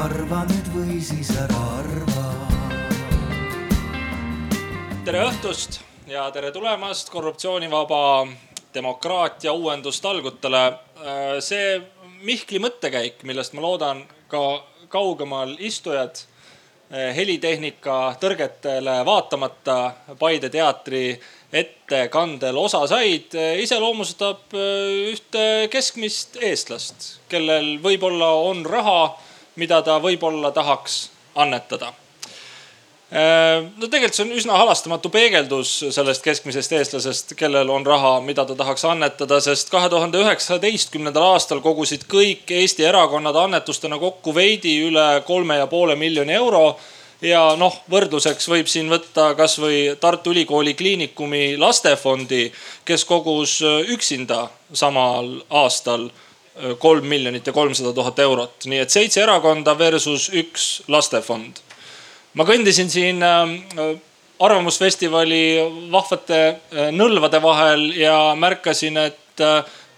arva nüüd või siis ära arva. tere õhtust ja tere tulemast korruptsioonivaba demokraatia uuendustalgutele. see Mihkli mõttekäik, millest ma loodan ka kaugemal istujad helitehnika tõrgetele vaatamata Paide teatri ettekandel osa said, iseloomustab ühte keskmist eestlast, kellel võib-olla on raha, mida ta võib-olla tahaks annetada. No tegelikult see on üsna halastamatu peegeldus sellest keskmisest eestlasest, kellel on raha, mida ta tahaks annetada, sest kahe tuhande üheksateistkümnendal aastal kogusid kõik Eesti erakonnad annetustena kokku veidi üle kolme ja poole miljoni euro. Ja noh, võrdluseks võib siin võtta kasvõi Tartu Ülikooli Kliinikumi lastefondi, kes kogus üksinda samal aastal kolm miljonit ja kolmsada tuhat eurot. nii et seitse erakonda versus üks lastefond. ma kõndisin siin Arvamusfestivali vahvate nõlvade vahel ja märkasin, et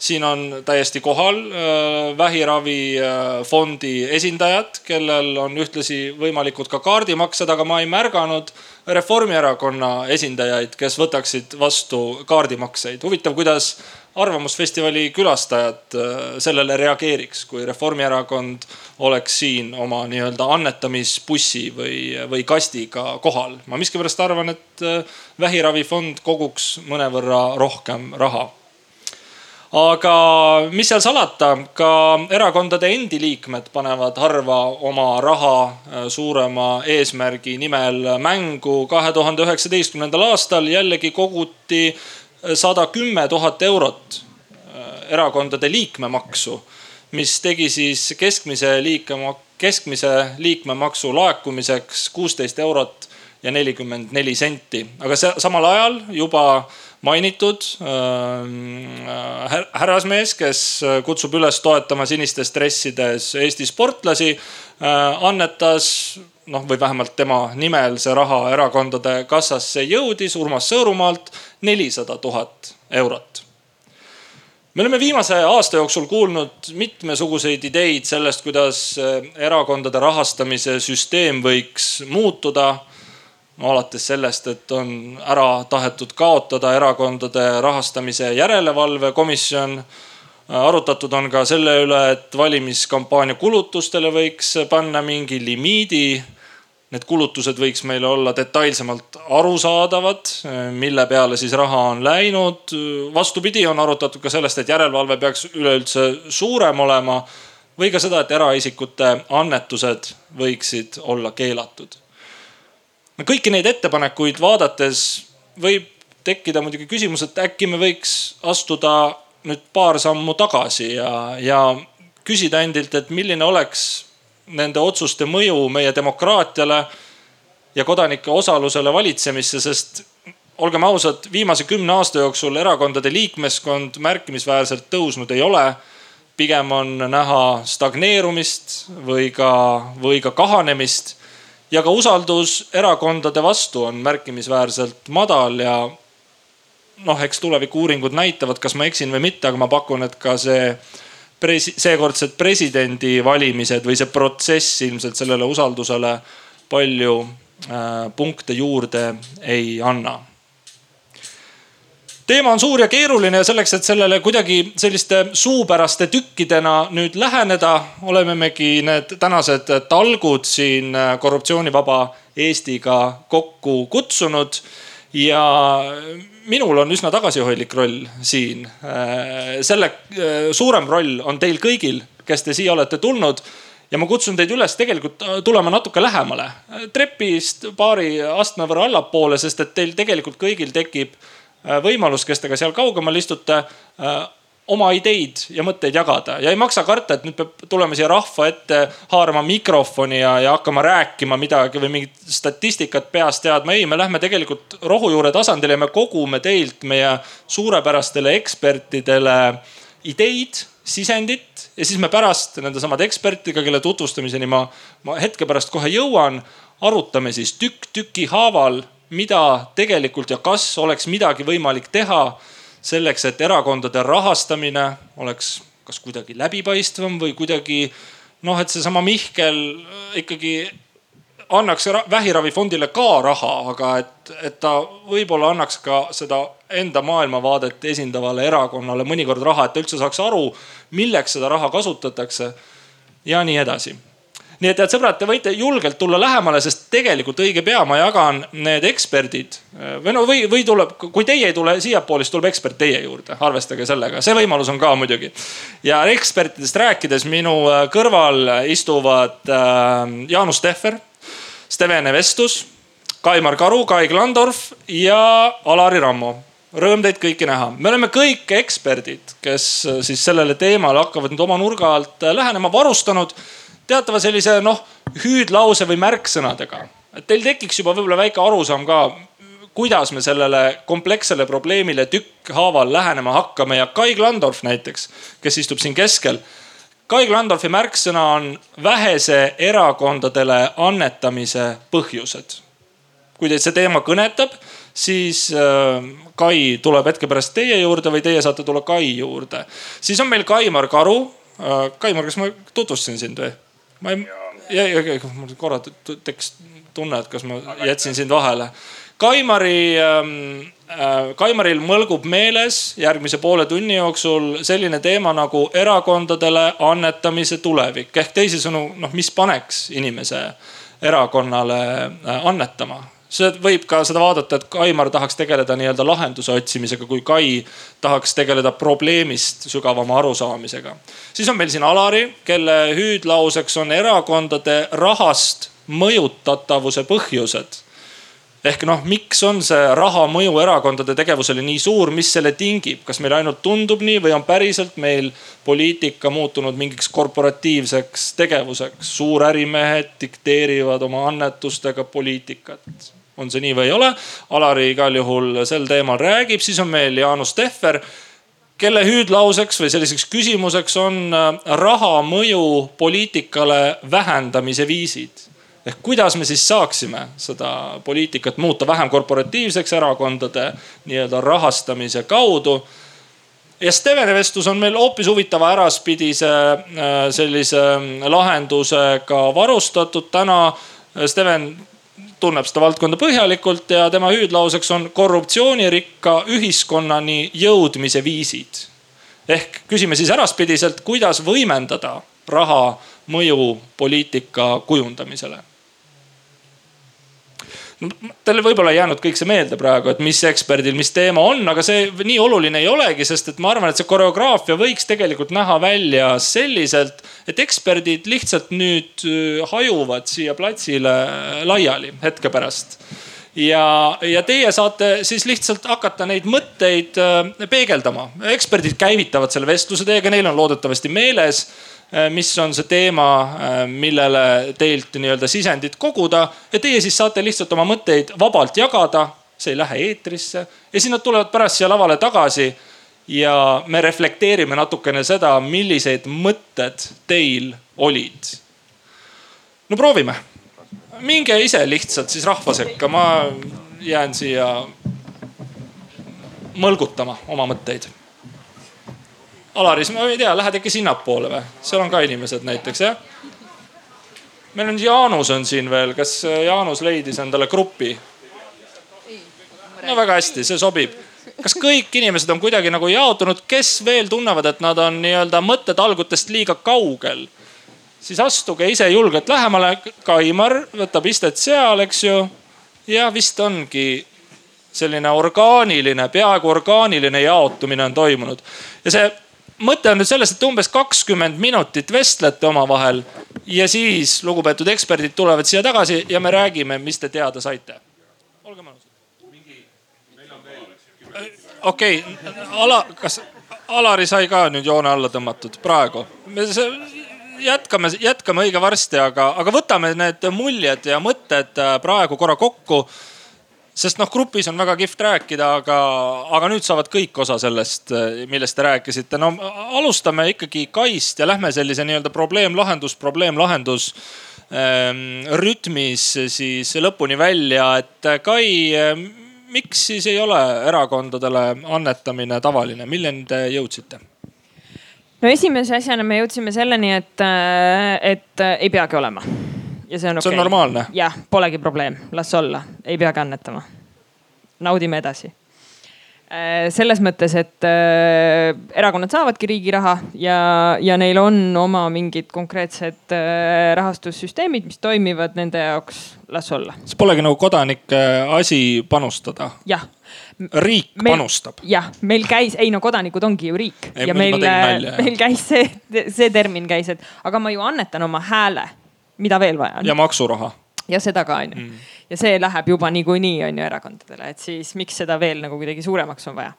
siin on täiesti kohal äh, vähiravifondi äh, esindajad, kellel on ühtlasi võimalikud ka kaardimaksed, aga ma ei märganud Reformierakonna esindajaid, kes võtaksid vastu kaardimakseid. huvitav, kuidas Arvamusfestivali külastajad äh, sellele reageeriks, kui Reformierakond oleks siin oma nii-öelda annetamisbussi või, või kastiga kohal. ma miskipärast arvan, et vähiravifond koguks mõnevõrra rohkem raha aga mis seal salata, ka erakondade endi liikmed panevad harva oma raha äh, suurema eesmärgi nimel mängu. kahe tuhande üheksateistkümnendal aastal jällegi koguti äh, sada kümme tuhat eurot äh, erakondade liikmemaksu, mis tegi siis keskmise liikme, keskmise liikmemaksu laekumiseks kuusteist eurot ja nelikümmend neli senti, aga see samal ajal juba mainitud äh, härrasmees, kes kutsub üles toetama sinistes dressides Eesti sportlasi äh,, annetas noh, või vähemalt tema nimel see raha erakondade kassasse jõudis Urmas Sõõrumaalt nelisada tuhat eurot me oleme viimase aasta jooksul kuulnud mitmesuguseid ideid sellest, kuidas erakondade rahastamise süsteem võiks muutuda no alates sellest, et on ära tahetud kaotada erakondade rahastamise järelevalve komisjon. Arutatud on ka selle üle, et valimiskampaania kulutustele võiks panna mingi limiidi. Need kulutused võiks meile olla detailsemalt arusaadavad, mille peale siis raha on läinud. vastupidi, on arutatud ka sellest, et järelevalve peaks üleüldse suurem olema või ka seda, et eraisikute annetused võiksid olla keelatud kõiki neid ettepanekuid vaadates võib tekkida muidugi küsimus, et äkki me võiks astuda nüüd paar sammu tagasi ja, ja küsida endilt, et milline oleks nende otsuste mõju meie demokraatiale ja kodanike osalusele valitsemisse, sest olgem ausad, viimase kümne aasta jooksul erakondade liikmeskond märkimisväärselt tõusnud ei ole. pigem on näha stagneerumist või ka, või ka kahanemist ja ka usaldus erakondade vastu on märkimisväärselt madal ja noh, eks tuleviku-uuringud näitavad, kas ma eksin või mitte, aga ma pakun, et ka see presi-, seekordsed presidendivalimised või see protsess ilmselt sellele usaldusele palju äh, punkte juurde ei anna teema on suur ja keeruline ja selleks, et sellele kuidagi selliste suupäraste tükkidena nüüd läheneda, olemegi need tänased talgud siin korruptsioonivaba Eestiga kokku kutsunud. ja minul on üsna tagasihoidlik roll siin. selle suurem roll on teil kõigil, kes te siia olete tulnud. Ja ma kutsun teid üles tegelikult tulema natuke lähemale, trepist paari astme võrra allapoole, sest et teil tegelikult kõigil tekib Äh, võimalus, kes te ka seal kaugemal istute, äh, oma ideid ja mõtteid jagada ja ei maksa karta, et nüüd peab tulema siia rahva ette, haarama mikrofoni ja, ja hakkama rääkima midagi või mingit statistikat peast teadma. ei, me lähme tegelikult rohujuure tasandile ja me kogume teilt, meie suurepärastele ekspertidele ideid, sisendit ja siis me pärast nendesamade ekspertidega, kelle tutvustamiseni ma, ma hetke pärast kohe jõuan, arutame siis tükk tüki haaval mida tegelikult ja kas oleks midagi võimalik teha selleks, et erakondade rahastamine oleks kas kuidagi läbipaistvam või kuidagi noh, et seesama Mihkel ikkagi annaks vähiravifondile ka raha, aga et, et ta võib-olla annaks ka seda enda maailmavaadet esindavale erakonnale mõnikord raha, et ta üldse saaks aru, milleks seda raha kasutatakse ja nii edasi nii et head sõbrad, te võite julgelt tulla lähemale, sest tegelikult õige pea ma jagan need eksperdid. Või no või, või tuleb, kui teie ei tule siiapoole, siis tuleb ekspert teie juurde, arvestage sellega, see võimalus on ka muidugi. ja ekspertidest rääkides minu äh, kõrval istuvad äh, Jaanus Tehver, Steven Evestus, Kaimar Karu, Kai Klandorf ja Alari Rammo. Rõõm teid kõiki näha. me oleme kõik eksperdid, kes äh, siis sellele teemale hakkavad nüüd oma nurga alt lähenema, varustanud teatava sellise noh, hüüdlause või märksõnadega. et teil tekiks juba võib-olla väike arusaam ka, kuidas me sellele komplekssele probleemile tükkhaaval lähenema hakkame ja Kai Klandorf näiteks, kes istub siin keskel. Kai Klandorfi märksõna on vähese erakondadele annetamise põhjused. kui teid see teema kõnetab, siis äh, Kai tuleb hetke pärast teie juurde või teie saate tulla Kai juurde. siis on meil Kaimar Karu. Äh, Kaimar, kas ma tutvustasin sind või? Ma ei, ja mul korra tekkis tunne, et kas ma jätsin sind vahele. Kaimari ähm,, äh, Kaimaril mõlgub meeles järgmise poole tunni jooksul selline teema nagu erakondadele annetamise tulevik. Ehk teisisõnu, noh, mis paneks inimese erakonnale äh, annetama see võib ka seda vaadata, et Kaimar tahaks tegeleda nii-öelda lahenduse otsimisega, kui Kai tahaks tegeleda probleemist sügavama arusaamisega. siis on meil siin Alari, kelle hüüdlauseks on erakondade rahast mõjutatavuse põhjused ehk noh, miks on see raha mõju erakondade tegevusele nii suur, mis selle tingib, kas meile ainult tundub nii või on päriselt meil poliitika muutunud mingiks korporatiivseks tegevuseks? suurärimehed dikteerivad oma annetustega poliitikat on see nii või ei ole. Alari igal juhul sel teemal räägib, siis on meil Jaanus Tehver, kelle hüüdlauseks või selliseks küsimuseks on äh, raha mõju poliitikale vähendamise viisid. ehk kuidas me siis saaksime seda poliitikat muuta vähem korporatiivseks erakondade nii-öelda rahastamise kaudu ja Steveni vestlus on meil hoopis huvitava äraspidise äh, sellise lahendusega varustatud täna. Steven tunneb seda valdkonda põhjalikult ja tema hüüdlauseks on korruptsioonirikka ühiskonnani jõudmise viisid. ehk küsime siis äraspidiselt, kuidas võimendada raha mõju poliitika kujundamisele Teile võib-olla ei jäänud kõik see meelde praegu, et mis eksperdil, mis teema on, aga see nii oluline ei olegi, sest et ma arvan, et see koreograafia võiks tegelikult näha välja selliselt, et eksperdid lihtsalt nüüd äh, hajuvad siia platsile laiali hetke pärast ja, ja teie saate siis lihtsalt hakata neid mõtteid äh, peegeldama. eksperdid käivitavad selle vestluse teiega, neil on loodetavasti meeles Äh, mis on see teema, äh, millele teilt nii-öelda sisendit koguda. Ja teie siis saate lihtsalt oma mõtteid vabalt jagada. see ei lähe eetrisse. Ja siis nad tulevad pärast siia lavale tagasi. Ja me reflekteerime natukene seda, millised mõtted teil olid. no proovime, minge ise lihtsalt siis rahva sekka, ma jään siia mõlgutama oma mõtteid Alaris, ma ei tea, lähed äkki sinnapoole või? seal on ka inimesed näiteks jah? meil on Jaanus on siin veel, kas Jaanus leidis endale grupi? no väga hästi, see sobib. kas kõik inimesed on kuidagi nagu jaotunud, kes veel tunnevad, et nad on nii-öelda mõttetalgutest liiga kaugel? siis astuge ise julgelt lähemale. Kaimar võtab istet seal, eks ju. ja vist ongi selline orgaaniline, peaaegu orgaaniline jaotumine on toimunud. ja see mõte on nüüd selles, et umbes kakskümmend minutit vestlete omavahel ja siis lugupeetud eksperdid tulevad siia tagasi ja me räägime, mis te teada saite. olge mõnusad. okei okay,, Ala, kas Alari sai ka nüüd joone alla tõmmatud praegu? me jätkame, jätkame õige varsti, aga, aga võtame need muljed ja mõtted äh, praegu korra kokku sest noh, grupis on väga kihvt rääkida, aga, aga nüüd saavad kõik osa sellest, millest te rääkisite. no alustame ikkagi Kaist ja lähme sellise nii-öelda probleem-lahendus, probleem-lahendus ähm, rütmis siis lõpuni välja, et Kai, miks siis ei ole erakondadele annetamine tavaline, milleni te jõudsite? no esimese asjana me jõudsime selleni, et, et ei peagi olema. Ja see on okei okay.. see on normaalne. jah, polegi probleem, las olla, ei peagi annetama. naudime edasi Äh, selles mõttes, et äh, erakonnad saavadki riigi raha ja, ja neil on oma mingid konkreetsed äh, rahastussüsteemid, mis toimivad nende jaoks, las olla. see polegi nagu kodanike asi panustada. jah. riik meil, panustab. jah, meil käis, ei no kodanikud ongi ju riik ei, ja meil, meil käis see, see termin käis, et aga ma ju annetan oma hääle, mida veel vaja on. ja maksuraha ja seda ka onju mm. ja see läheb juba niikuinii onju erakondadele, et siis miks seda veel nagu kuidagi suuremaks on vaja.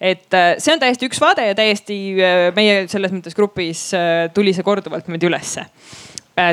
et äh, see on täiesti üks vaade ja täiesti äh, meie selles mõttes grupis äh, tuli see korduvalt niimoodi ülesse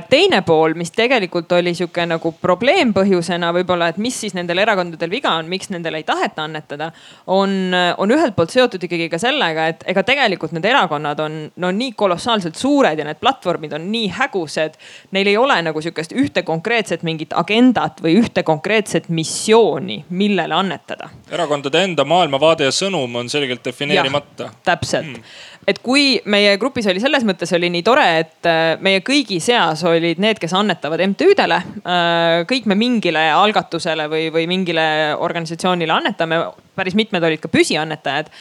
teine pool, mis tegelikult oli sihuke nagu probleempõhjusena võib-olla, et mis siis nendel erakondadel viga on, miks nendele ei taheta annetada. on, on ühelt poolt seotud ikkagi ka sellega, et ega tegelikult need erakonnad on no nii kolossaalselt suured ja need platvormid on nii hägused. Neil ei ole nagu sihukest ühte konkreetset mingit agendat või ühte konkreetset missiooni, millele annetada. erakondade enda maailmavaade ja sõnum on selgelt defineerimata. täpselt mm et kui meie grupis oli selles mõttes oli nii tore, et äh, meie kõigi seas olid need, kes annetavad MTÜ-dele. Äh, kõik me mingile algatusele või, või mingile organisatsioonile annetame, päris mitmed olid ka püsiannetajad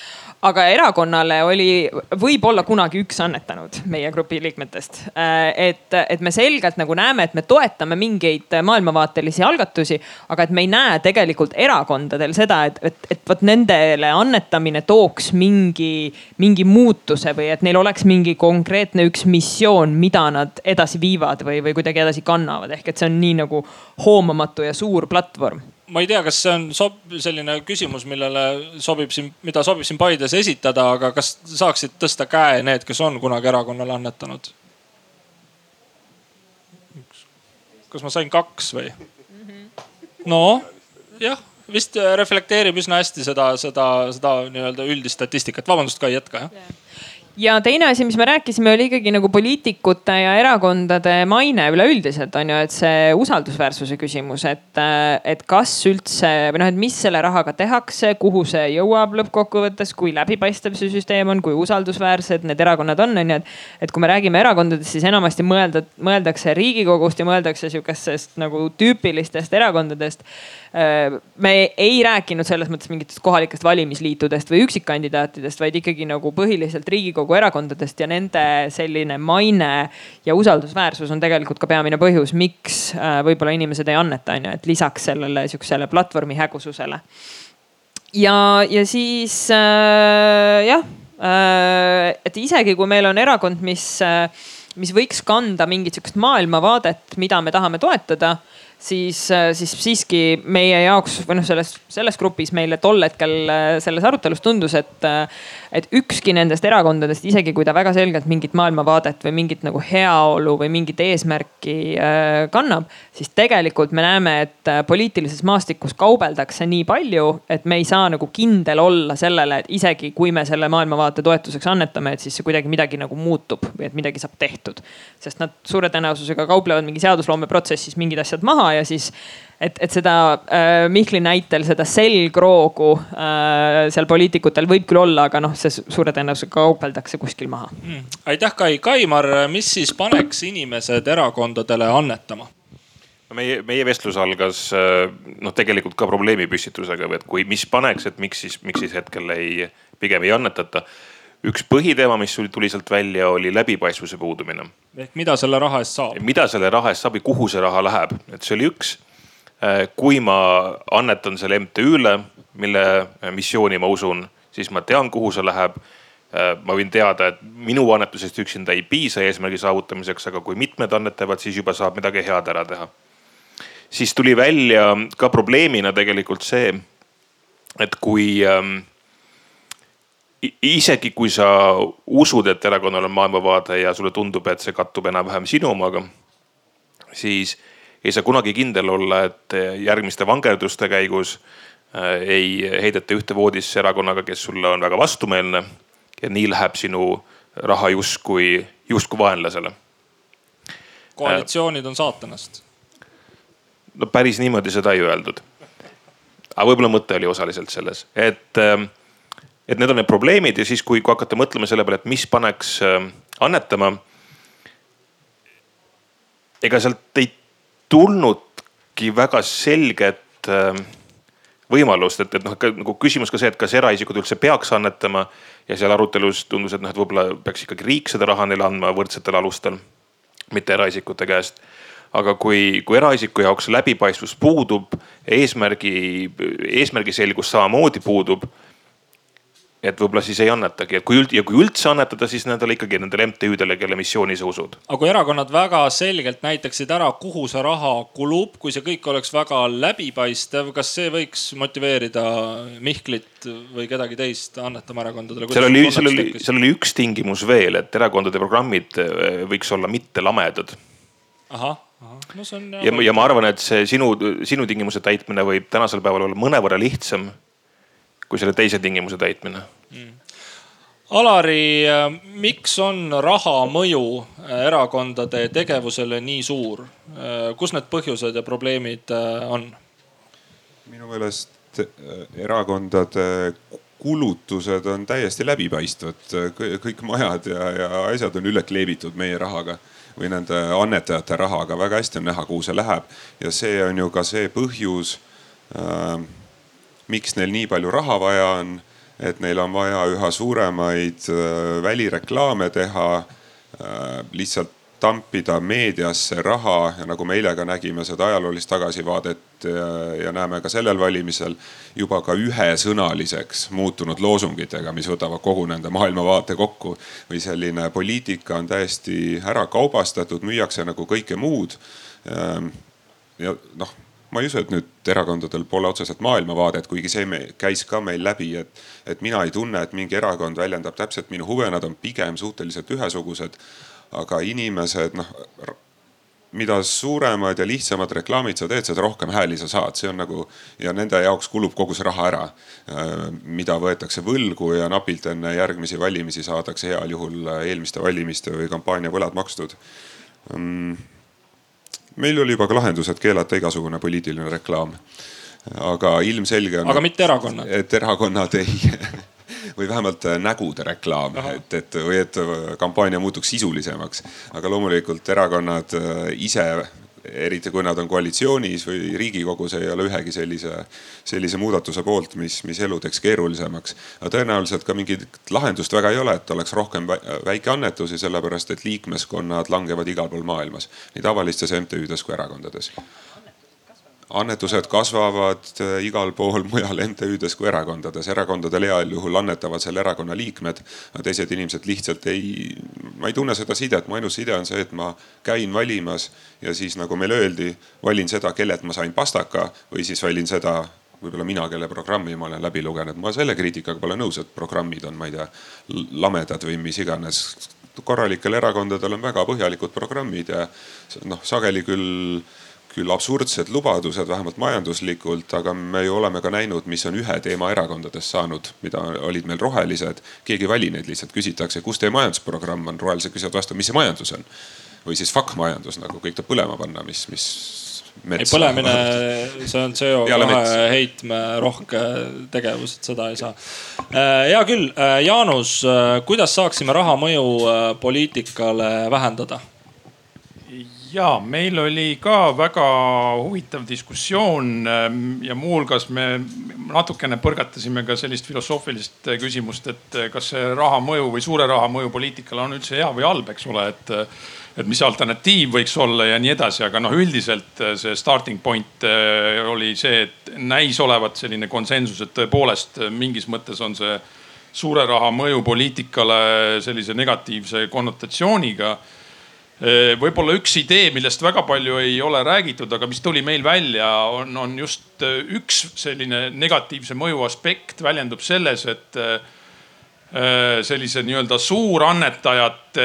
aga erakonnale oli võib-olla kunagi üks annetanud meie grupi liikmetest. Äh, et, et me selgelt nagu näeme, et me toetame mingeid maailmavaatelisi algatusi, aga et me ei näe tegelikult erakondadel seda, et, et, et vot nendele annetamine tooks mingi, mingi muutuse või et neil oleks mingi konkreetne üks missioon, mida nad edasi viivad või, või kuidagi edasi kannavad. ehk et see on nii nagu hoomamatu ja suur platvorm ma ei tea, kas see on sob-, selline küsimus, millele sobib siin, mida sobib siin Paides esitada, aga kas saaksid tõsta käe need, kes on kunagi erakonnale annetanud? kas ma sain kaks või? no jah, vist reflekteerib üsna hästi seda, seda, seda nii-öelda üldist statistikat. vabandust, Kai, jätka jah ja ja teine asi, mis me rääkisime, oli ikkagi nagu poliitikute ja erakondade maine üleüldiselt on ju, et see usaldusväärsuse küsimus, et, et kas üldse või noh, et mis selle rahaga tehakse, kuhu see jõuab lõppkokkuvõttes, kui läbipaistev see süsteem on, kui usaldusväärsed need erakonnad on, on ju, et. et kui me räägime erakondadest, siis enamasti mõelda, mõeldakse riigikogust ja mõeldakse sihukestest nagu tüüpilistest erakondadest me ei rääkinud selles mõttes mingitest kohalikest valimisliitudest või üksikkandidaatidest, vaid ikkagi nagu põhiliselt riigikogu erakondadest ja nende selline maine ja usaldusväärsus on tegelikult ka peamine põhjus, miks äh, võib-olla inimesed ei anneta, on ju, et lisaks sellele sihukesele platvormi hägususele. ja, ja siis äh, jah äh,, et isegi kui meil on erakond, mis äh, mis võiks kanda mingit sihukest maailmavaadet, mida me tahame toetada äh, siis siiski meie jaoks või noh, selles, selles grupis meile tol hetkel äh, selles arutelus tundus, et, äh, et ükski nendest erakondadest, isegi kui ta väga selgelt mingit maailmavaadet või mingit nagu heaolu või mingit eesmärki kannab, siis tegelikult me näeme, et poliitilises maastikus kaubeldakse nii palju, et me ei saa nagu kindel olla sellele, et isegi kui me selle maailmavaate toetuseks annetame, et siis see kuidagi midagi nagu muutub või et midagi saab tehtud. sest nad suure tõenäosusega kauplevad mingi seadusloome protsessis mingid asjad maha ja siis et, et seda äh, Mihkli näitel seda selgroogu äh, seal poliitikutel võib küll olla, aga noh, see suure tõenäosusega kaubeldakse kuskil maha mm.. aitäh, Kai. Kaimar, mis siis paneks inimesed erakondadele annetama? no meie, meie vestlus algas äh, noh, tegelikult ka probleemipüstitusega, et kui, mis paneks, et miks siis, miks siis hetkel ei, pigem ei annetata üks põhiteema, mis tuli sealt välja, oli läbipaistvuse puudumine. ehk mida selle raha eest saab? mida selle raha eest saab ja kuhu see raha läheb, et see oli üks. Äh, kui ma annetan selle MTÜ-le, mille äh, missiooni ma usun, siis ma tean, kuhu see läheb. Äh, ma võin teada, et minu annetusest üksinda ei piisa eesmärgi saavutamiseks, aga kui mitmed annetavad, siis juba saab midagi head ära teha. siis tuli välja ka probleemina tegelikult see, et kui ähm, isegi kui sa usud, et erakonnal on maailmavaade ja sulle tundub, et see kattub enam-vähem sinu omaga, siis ei saa kunagi kindel olla, et järgmiste vangerduste käigus äh, ei heideta ühte voodisse erakonnaga, kes sulle on väga vastumeelne. ja nii läheb sinu raha justkui, justkui vaenlasele. koalitsioonid on saatanast. no päris niimoodi seda ei öeldud. aga võib-olla mõte oli osaliselt selles, et äh, et need on need probleemid ja siis, kui, kui hakata mõtlema selle peale, et mis paneks äh, annetama. ega sealt ei tulnudki väga selget äh, võimalust, et, et noh, nagu küsimus ka see, et kas eraisikud üldse peaks annetama. ja seal arutelus tundus, et noh, et võib-olla peaks ikkagi riik seda raha neile andma võrdsetel alustel, mitte eraisikute käest aga kui, kui eraisiku jaoks läbipaistvus puudub, eesmärgi, eesmärgi selgus samamoodi puudub et võib-olla siis ei annetagi, et kui üld- ja kui üldse annetada, siis nendele ikkagi nendele MTÜ-dele, kelle missiooni sa usud. aga kui erakonnad väga selgelt näitaksid ära, kuhu see raha kulub, kui see kõik oleks väga läbipaistev, kas see võiks motiveerida Mihklit või kedagi teist annetama erakondadele? seal oli, seal oli, seal oli üks tingimus veel, et erakondade programmid eh, võiks olla mitte lamedad. ahah, ahah, no see on. ja, ja ma arvan, et see sinu, sinu tingimuse täitmine võib tänasel päeval olla mõnevõrra lihtsam kui selle teise tingimuse täitmine mm.. Alari, miks on raha mõju erakondade tegevusele nii suur? kus need põhjused ja probleemid äh, on? minu meelest äh, erakondade kulutused on täiesti läbipaistvad, kõik majad ja, ja asjad on üle kleebitud meie rahaga või nende annetajate rahaga, väga hästi on näha, kuhu see läheb. ja see on ju ka see põhjus äh, miks neil nii palju raha vaja on, et neil on vaja üha suuremaid äh, välireklaame teha, äh, lihtsalt tampida meediasse raha ja nagu me eile ka nägime seda ajaloolist tagasivaadet ja, ja näeme ka sellel valimisel juba ka ühesõnaliseks muutunud loosungitega, mis võtavad kogu nende maailmavaate kokku. või selline poliitika on täiesti ära kaubastatud, müüakse nagu kõike muud. ja noh ma ei usu, et nüüd erakondadel pole otseselt maailmavaadet, kuigi see me, käis ka meil läbi, et, et mina ei tunne, et mingi erakond väljendab täpselt minu huve, nad on pigem suhteliselt ühesugused. aga inimesed noh, mida suuremad ja lihtsamad reklaamid sa teed, seda rohkem hääli sa saad, see on nagu ja nende jaoks kulub kogu see raha ära, mida võetakse võlgu ja napilt enne järgmisi valimisi saadakse heal juhul eelmiste valimiste või kampaania võlad makstud mm meil oli juba ka lahendus, et keelata igasugune poliitiline reklaam. aga ilmselge on. aga mitte erakonnad. et erakonnad ei või vähemalt nägude reklaam, et, et või et kampaania muutuks sisulisemaks. aga loomulikult erakonnad äh, ise eriti kui nad on koalitsioonis või riigikogus, ei ole ühegi sellise, sellise muudatuse poolt, mis, mis elu teeks keerulisemaks. aga tõenäoliselt ka mingit lahendust väga ei ole, et oleks rohkem väikeannetusi, sellepärast et liikmeskonnad langevad igal pool maailmas, nii tavalistes MTÜ-des kui erakondades annetused kasvavad äh, igal pool mujal MTÜ-des kui erakondades. erakondadel heal juhul annetavad selle erakonna liikmed, aga teised inimesed lihtsalt ei, ma ei tunne seda sidet, mu ainus side on see, et ma käin valimas ja siis nagu meile öeldi, valin seda, kellelt ma sain pastaka või siis valin seda võib-olla mina, kelle programmi ma olen läbi lugenud. ma selle kriitikaga pole nõus, et programmid on, ma ei tea, lamedad või mis iganes. korralikel erakondadel on väga põhjalikud programmid ja noh, sageli küll küll absurdsed lubadused, vähemalt majanduslikult, aga me ju oleme ka näinud, mis on ühe teema erakondadest saanud, mida olid meil rohelised. keegi ei vali neid, lihtsalt küsitakse, kus teie majandusprogramm on, rohelised küsivad vastu, mis see majandus on. või siis fuck majandus nagu kõik tuleb põlema panna, mis, mis ei põlemine, see on CO2 heitme rohke tegevus, et seda ei saa. Äh, hea küll, äh, Jaanus, äh, kuidas saaksime raha mõju poliitikale vähendada? Ja meil oli ka väga huvitav diskussioon ähm, ja muuhulgas me natukene põrgatasime ka sellist filosoofilist äh, küsimust, et äh, kas see raha mõju või suure raha mõju poliitikale on üldse hea või halb, eks ole, et äh, et mis alternatiiv võiks olla ja nii edasi, aga noh, üldiselt see starting point oli see, et näis olevat selline konsensus, et tõepoolest mingis mõttes on see suure raha mõju poliitikale sellise negatiivse konnotatsiooniga võib-olla üks idee, millest väga palju ei ole räägitud, aga mis tuli meil välja, on, on just üks selline negatiivse mõju aspekt väljendub selles, et sellise nii-öelda suurannetajate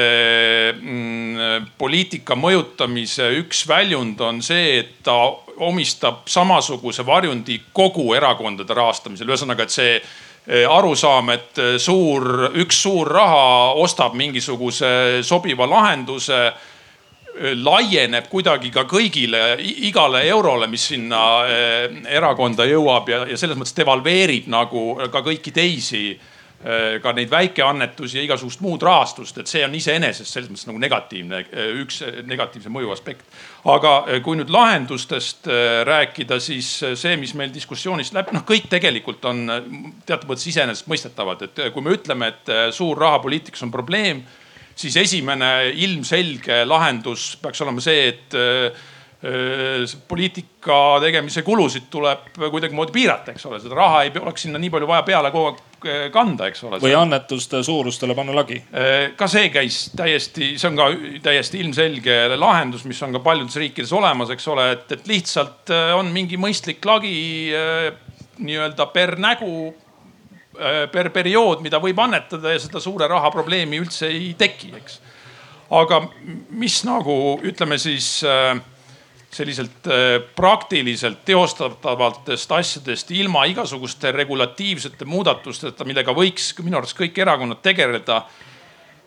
mm, poliitika mõjutamise üks väljund on see, et ta omistab samasuguse varjundi kogu erakondade rahastamisel. ühesõnaga, et see arusaam, et suur, üks suur raha ostab mingisuguse sobiva lahenduse laieneb kuidagi ka kõigile, igale eurole, mis sinna erakonda jõuab ja, ja selles mõttes devalveerib nagu ka kõiki teisi ka neid väikeannetusi ja igasugust muud rahastust, et see on iseenesest selles mõttes nagu negatiivne, üks negatiivse mõju aspekt. aga kui nüüd lahendustest rääkida, siis see, mis meil diskussioonist läbi, noh, kõik tegelikult on teatud mõttes iseenesestmõistetavad, et kui me ütleme, et suur rahapoliitikas on probleem, siis esimene ilmselge lahendus peaks olema see, et poliitika tegemise kulusid tuleb kuidagimoodi piirata, eks ole, seda raha ei oleks sinna nii palju vaja peale kogu aeg kanda, eks ole. või annetuste suurustele panna lagi. ka see käis täiesti, see on ka täiesti ilmselge lahendus, mis on ka paljudes riikides olemas, eks ole, et, et lihtsalt on mingi mõistlik lagi nii-öelda per nägu per periood, mida võib annetada ja seda suure raha probleemi üldse ei teki, eks. aga mis nagu ütleme siis äh, selliselt äh, praktiliselt teostatavatest asjadest ilma igasuguste regulatiivsete muudatusteta, millega võiks minu arust kõik erakonnad tegeleda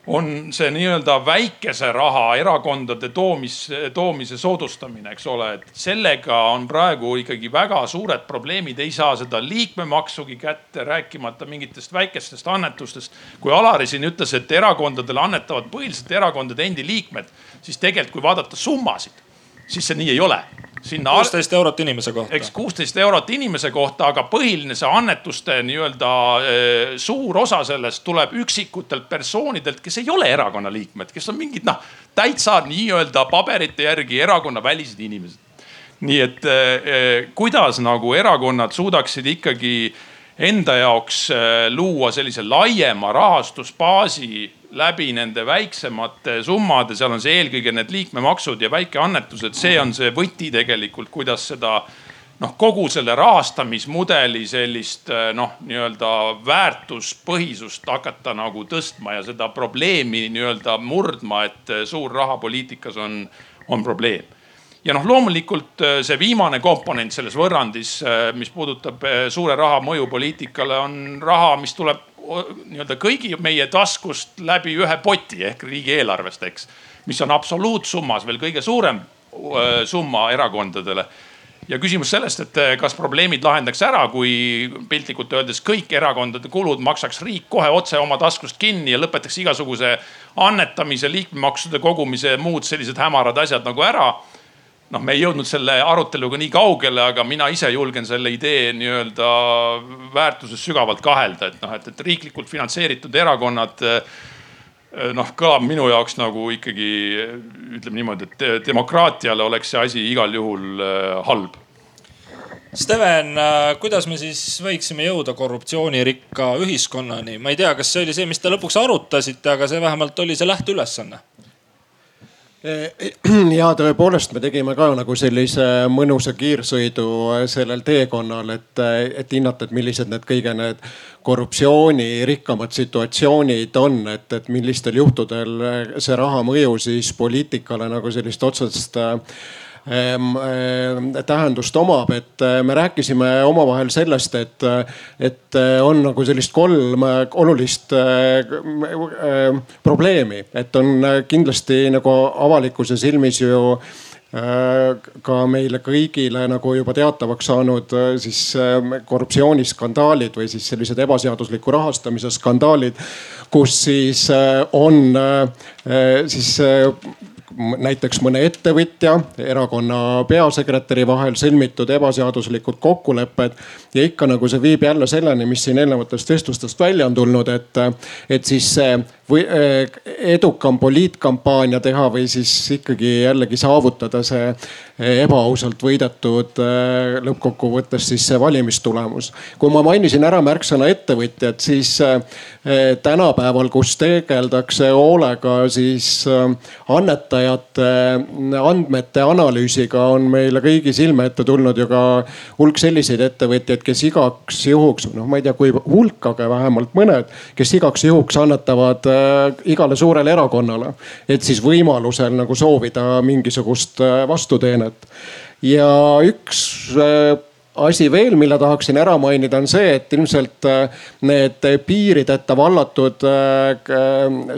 on see nii-öelda väikese raha erakondade toomis, toomise soodustamine, eks ole, et sellega on praegu ikkagi väga suured probleemid, ei saa seda liikmemaksugi kätte, rääkimata mingitest väikestest annetustest. kui Alari siin ütles, et erakondadele annetavad põhiliselt erakondade endi liikmed, siis tegelikult, kui vaadata summasid siis see nii ei ole. Sinna kuusteist eurot inimese kohta. eks kuusteist eurot inimese kohta, aga põhiline see annetuste nii-öelda eh, suur osa sellest tuleb üksikutelt persoonidelt, kes ei ole erakonna liikmed, kes on mingid noh, täitsa nii-öelda paberite järgi erakonnavälised inimesed. nii et eh, kuidas nagu erakonnad suudaksid ikkagi enda jaoks luua sellise laiema rahastusbaasi läbi nende väiksemate summade, seal on see eelkõige need liikmemaksud ja väikeannetused, see on see võti tegelikult, kuidas seda noh, kogu selle rahastamismudeli sellist noh, nii-öelda väärtuspõhisust hakata nagu tõstma ja seda probleemi nii-öelda murdma, et suur raha poliitikas on, on probleem. Ja noh, loomulikult see viimane komponent selles võrrandis, mis puudutab suure raha mõju poliitikale, on raha, mis tuleb nii-öelda kõigi meie taskust läbi ühe poti ehk riigieelarvest, eks. mis on absoluutsummas veel kõige suurem summa erakondadele ja küsimus sellest, et kas probleemid lahendaks ära, kui piltlikult öeldes kõik erakondade kulud maksaks riik kohe otse oma taskust kinni ja lõpetaks igasuguse annetamise, liikmemaksude kogumise, muud sellised hämarad asjad nagu ära noh, me ei jõudnud selle aruteluga nii kaugele, aga mina ise julgen selle idee nii-öelda väärtuses sügavalt kahelda, et noh, et, et riiklikult finantseeritud erakonnad noh, kõlab minu jaoks nagu ikkagi ütleme niimoodi, et demokraatiale oleks see asi igal juhul äh, halb. Steven, äh, kuidas me siis võiksime jõuda korruptsioonirikka ühiskonnani? ma ei tea, kas see oli see, mis te lõpuks arutasite, aga see vähemalt oli see lähteülesanne ja tõepoolest, me tegime ka nagu sellise mõnusa kiirsõidu sellel teekonnal, et, et hinnata, et millised need kõige need korruptsioonirikkamad situatsioonid on, et, et millistel juhtudel see raha mõju siis poliitikale nagu sellist otsest äh, tähendust omab, et äh, me rääkisime omavahel sellest, et, et äh, on nagu sellist kolm olulist probleemi, et on kindlasti nagu avalikkuse silmis ju ka meile kõigile nagu juba teatavaks saanud siis korruptsiooniskandaalid või siis sellised ebaseadusliku rahastamise skandaalid, kus siis on siis näiteks mõne ettevõtja, erakonna peasekretäri vahel sõlmitud ebaseaduslikud kokkulepped. ja ikka nagu see viib jälle selleni, mis siin eelnevatest vestlustest välja on tulnud, et, et siis see või eh, edukam poliitkampaania teha või siis ikkagi jällegi saavutada see eh, ebaausalt võidetud eh, lõppkokkuvõttes siis see valimistulemus. kui ma mainisin ära märksõna ettevõtjad, siis tänapäeval, kus tegeldakse hoolega siis annetajate andmete analüüsiga, on meile kõigi silme ette tulnud ju ka hulk selliseid ettevõtjaid, kes igaks juhuks, noh, ma ei tea, kui hulk, aga vähemalt mõned, kes igaks juhuks annetavad igale suurele erakonnale, et siis võimalusel nagu soovida mingisugust äh, vastuteenet. ja üks äh, asi veel, mille tahaksin ära mainida, on see, et ilmselt need piirideta vallatud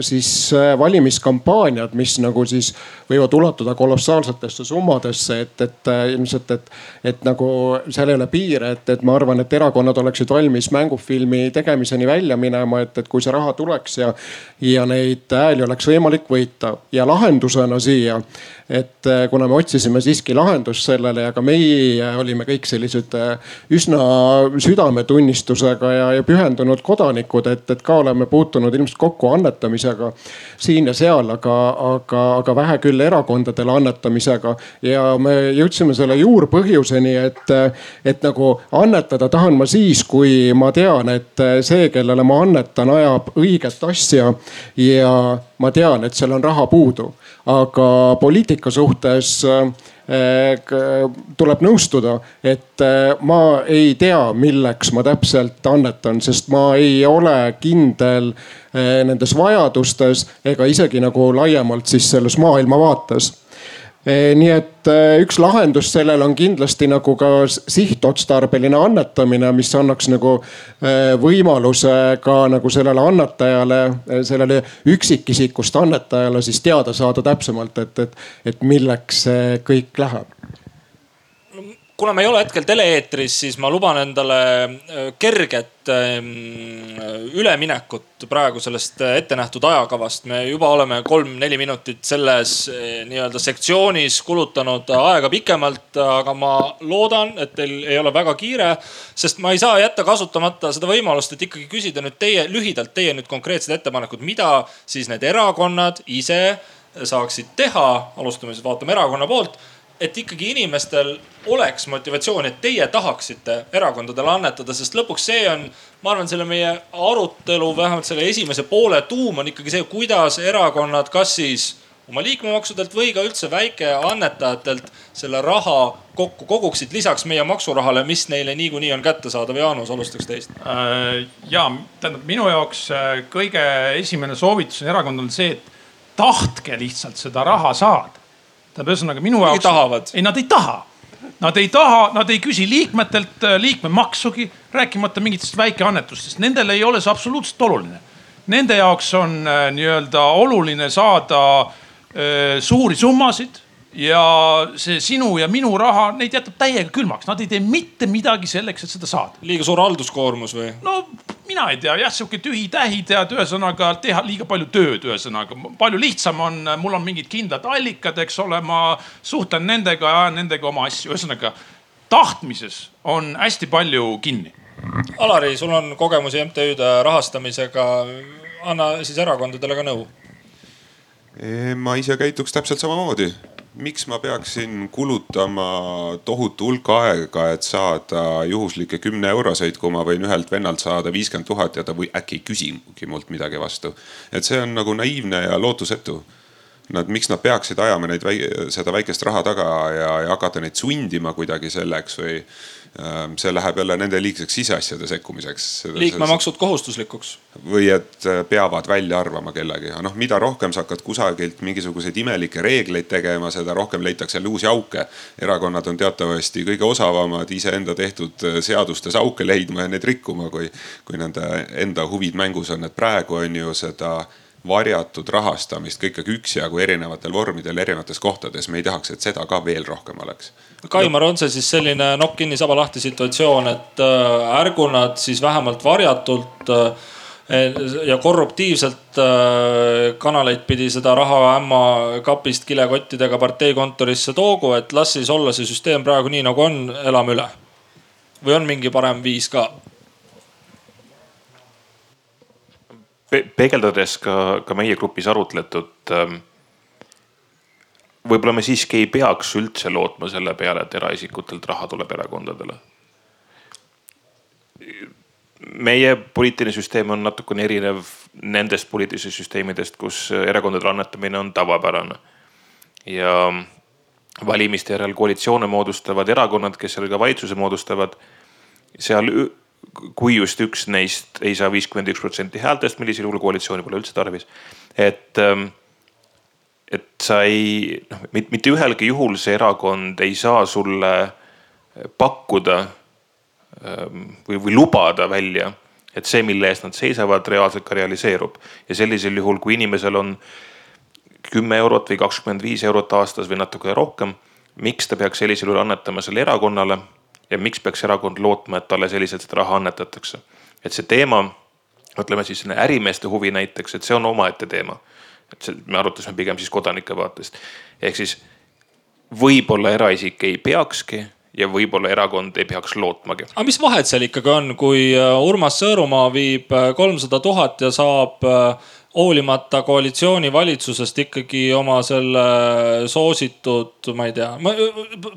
siis valimiskampaaniad, mis nagu siis võivad ulatuda kolossaalsetesse summadesse, et, et ilmselt, et, et nagu seal ei ole piire, et, et ma arvan, et erakonnad oleksid valmis mängufilmi tegemiseni välja minema, et, et kui see raha tuleks ja, ja neid hääli oleks võimalik võita. Ja lahendusena siia et äh, kuna me otsisime siiski lahendust sellele ja ka meie olime kõik sellised äh, üsna südametunnistusega ja, ja pühendunud kodanikud, et, et ka oleme puutunud ilmselt kokku annetamisega siin ja seal, aga, aga, aga vähe küll erakondadele annetamisega. ja me jõudsime selle juurpõhjuseni, et, et nagu annetada tahan ma siis, kui ma tean, et see, kellele ma annetan, ajab õiget asja ja ma tean, et seal on raha puudu aga poliitika suhtes äh, tuleb nõustuda, et äh, ma ei tea, milleks ma täpselt annetan, sest ma ei ole kindel äh, nendes vajadustes ega isegi nagu laiemalt siis selles maailmavaates. Eh, nii et eh, üks lahendus sellele on kindlasti nagu ka sihtotstarbeline annetamine, mis annaks nagu eh, võimaluse ka nagu sellele annetajale, sellele üksikisikust annetajale siis teada saada täpsemalt, et, et, et milleks see kõik läheb kuna me ei ole hetkel tele-eetris, siis ma luban endale äh, kerget ähm, üleminekut praegu sellest äh, ettenähtud ajakavast. me juba oleme kolm-neli minutit selles äh, nii-öelda sektsioonis kulutanud aega pikemalt, aga ma loodan, et teil ei ole väga kiire. sest ma ei saa jätta kasutamata seda võimalust, et ikkagi küsida nüüd teie lühidalt teie nüüd konkreetsed ettepanekud, mida siis need erakonnad ise saaksid teha. alustame siis, vaatame erakonna poolt et ikkagi inimestel oleks motivatsioon, et teie tahaksite erakondadele annetada, sest lõpuks see on, ma arvan, selle meie arutelu, vähemalt selle esimese poole tuum on ikkagi see, kuidas erakonnad, kas siis oma liikmemaksudelt või ka üldse väikeannetajatelt selle raha kokku koguksid, lisaks meie maksurahale, mis neile niikuinii on kättesaadav. Jaanus, alustaks teist äh,. ja tähendab minu jaoks äh, kõige esimene soovitus on erakondadel see, et tahtke lihtsalt seda raha saada tähendab, ühesõnaga minu jaoks. ei, nad ei taha. Nad ei taha, nad ei küsi liikmetelt äh, liikmemaksugi, rääkimata mingitest väikeannetustest, nendele ei ole see absoluutselt oluline. Nende jaoks on äh, nii-öelda oluline saada äh, suuri summasid ja see sinu ja minu raha, neid jätab täiega külmaks, nad ei tee mitte midagi selleks, et seda saada. liiga suur halduskoormus või? no mina ei tea jah, sihuke tühi-tähi tead, ühesõnaga teha liiga palju tööd, ühesõnaga palju lihtsam on, mul on mingid kindlad allikad, eks ole, ma suhtlen nendega, ajan nendega oma asju, ühesõnaga tahtmises on hästi palju kinni. Alari, sul on kogemusi MTÜ-de rahastamisega. anna siis erakondadele ka nõu. ma ise käituks täpselt samamoodi miks ma peaksin kulutama tohutu hulka aega, et saada juhuslikke kümne euroseid, kui ma võin ühelt vennalt saada viiskümmend tuhat ja ta või äkki ei küsigi mult midagi vastu. et see on nagu naiivne ja lootusetu. Nad, miks nad peaksid ajama neid, seda väikest raha taga ja, ja hakata neid sundima kuidagi selleks või see läheb jälle nende liigseks siseasjade sekkumiseks. liikmemaksud kohustuslikuks. või et äh, peavad välja arvama kellegi, noh, mida rohkem sa hakkad kusagilt mingisuguseid imelikke reegleid tegema, seda rohkem leitakse jälle uusi auke. erakonnad on teatavasti kõige osavamad iseenda tehtud äh, seadustes auke leidma ja neid rikkuma, kui, kui nende enda huvid mängus on, et praegu on ju seda varjatud rahastamist ka ikkagi üksjagu erinevatel vormidel erinevates kohtades. me ei tahaks, et seda ka veel rohkem oleks. Kaimar, on see siis selline nokk kinni, saba lahti situatsioon, et äh, ärgu nad siis vähemalt varjatult äh, ja korruptiivselt äh, kanaleid pidi seda raha ämma kapist kilekottidega parteikontorisse toogu, et las siis olla see süsteem praegu nii nagu on, elame üle. või on mingi parem viis ka? Pe peegeldades ka, ka meie grupis arutletud ähm, võib-olla me siiski ei peaks üldse lootma selle peale, et eraisikutelt raha tuleb erakondadele. meie poliitiline süsteem on natukene erinev nendest poliitilistest süsteemidest, kus erakondade annetamine on tavapärane. ja valimiste järel koalitsioone moodustavad erakonnad, kes seal ka valitsuse moodustavad. seal kui just üks neist ei saa viiskümmend üks protsenti häältest, millisel juhul koalitsiooni pole üldse tarvis. et, ähm, et sa ei, noh mitte ühelgi juhul see erakond ei saa sulle pakkuda ähm, või, või lubada välja, et see, mille eest nad seisavad, reaalselt ka realiseerub. ja sellisel juhul, kui inimesel on kümme eurot või kakskümmend viis eurot aastas või natuke rohkem, miks ta peaks sellisel juhul annetama selle erakonnale ja miks peaks erakond lootma, et talle selliselt seda raha annetatakse. et see teema, ütleme siis ärimeeste huvi näiteks, et see on omaette teema. Et see, me arutasime pigem siis kodanike vaatest. ehk siis võib-olla eraisik ei peakski ja võib-olla erakond ei peaks lootmagi. aga mis vahet seal ikkagi on, kui äh, Urmas Sõõrumaa viib äh, kolmsada tuhat ja saab äh, hoolimata koalitsioonivalitsusest ikkagi oma selle soositud, ma ei tea, ma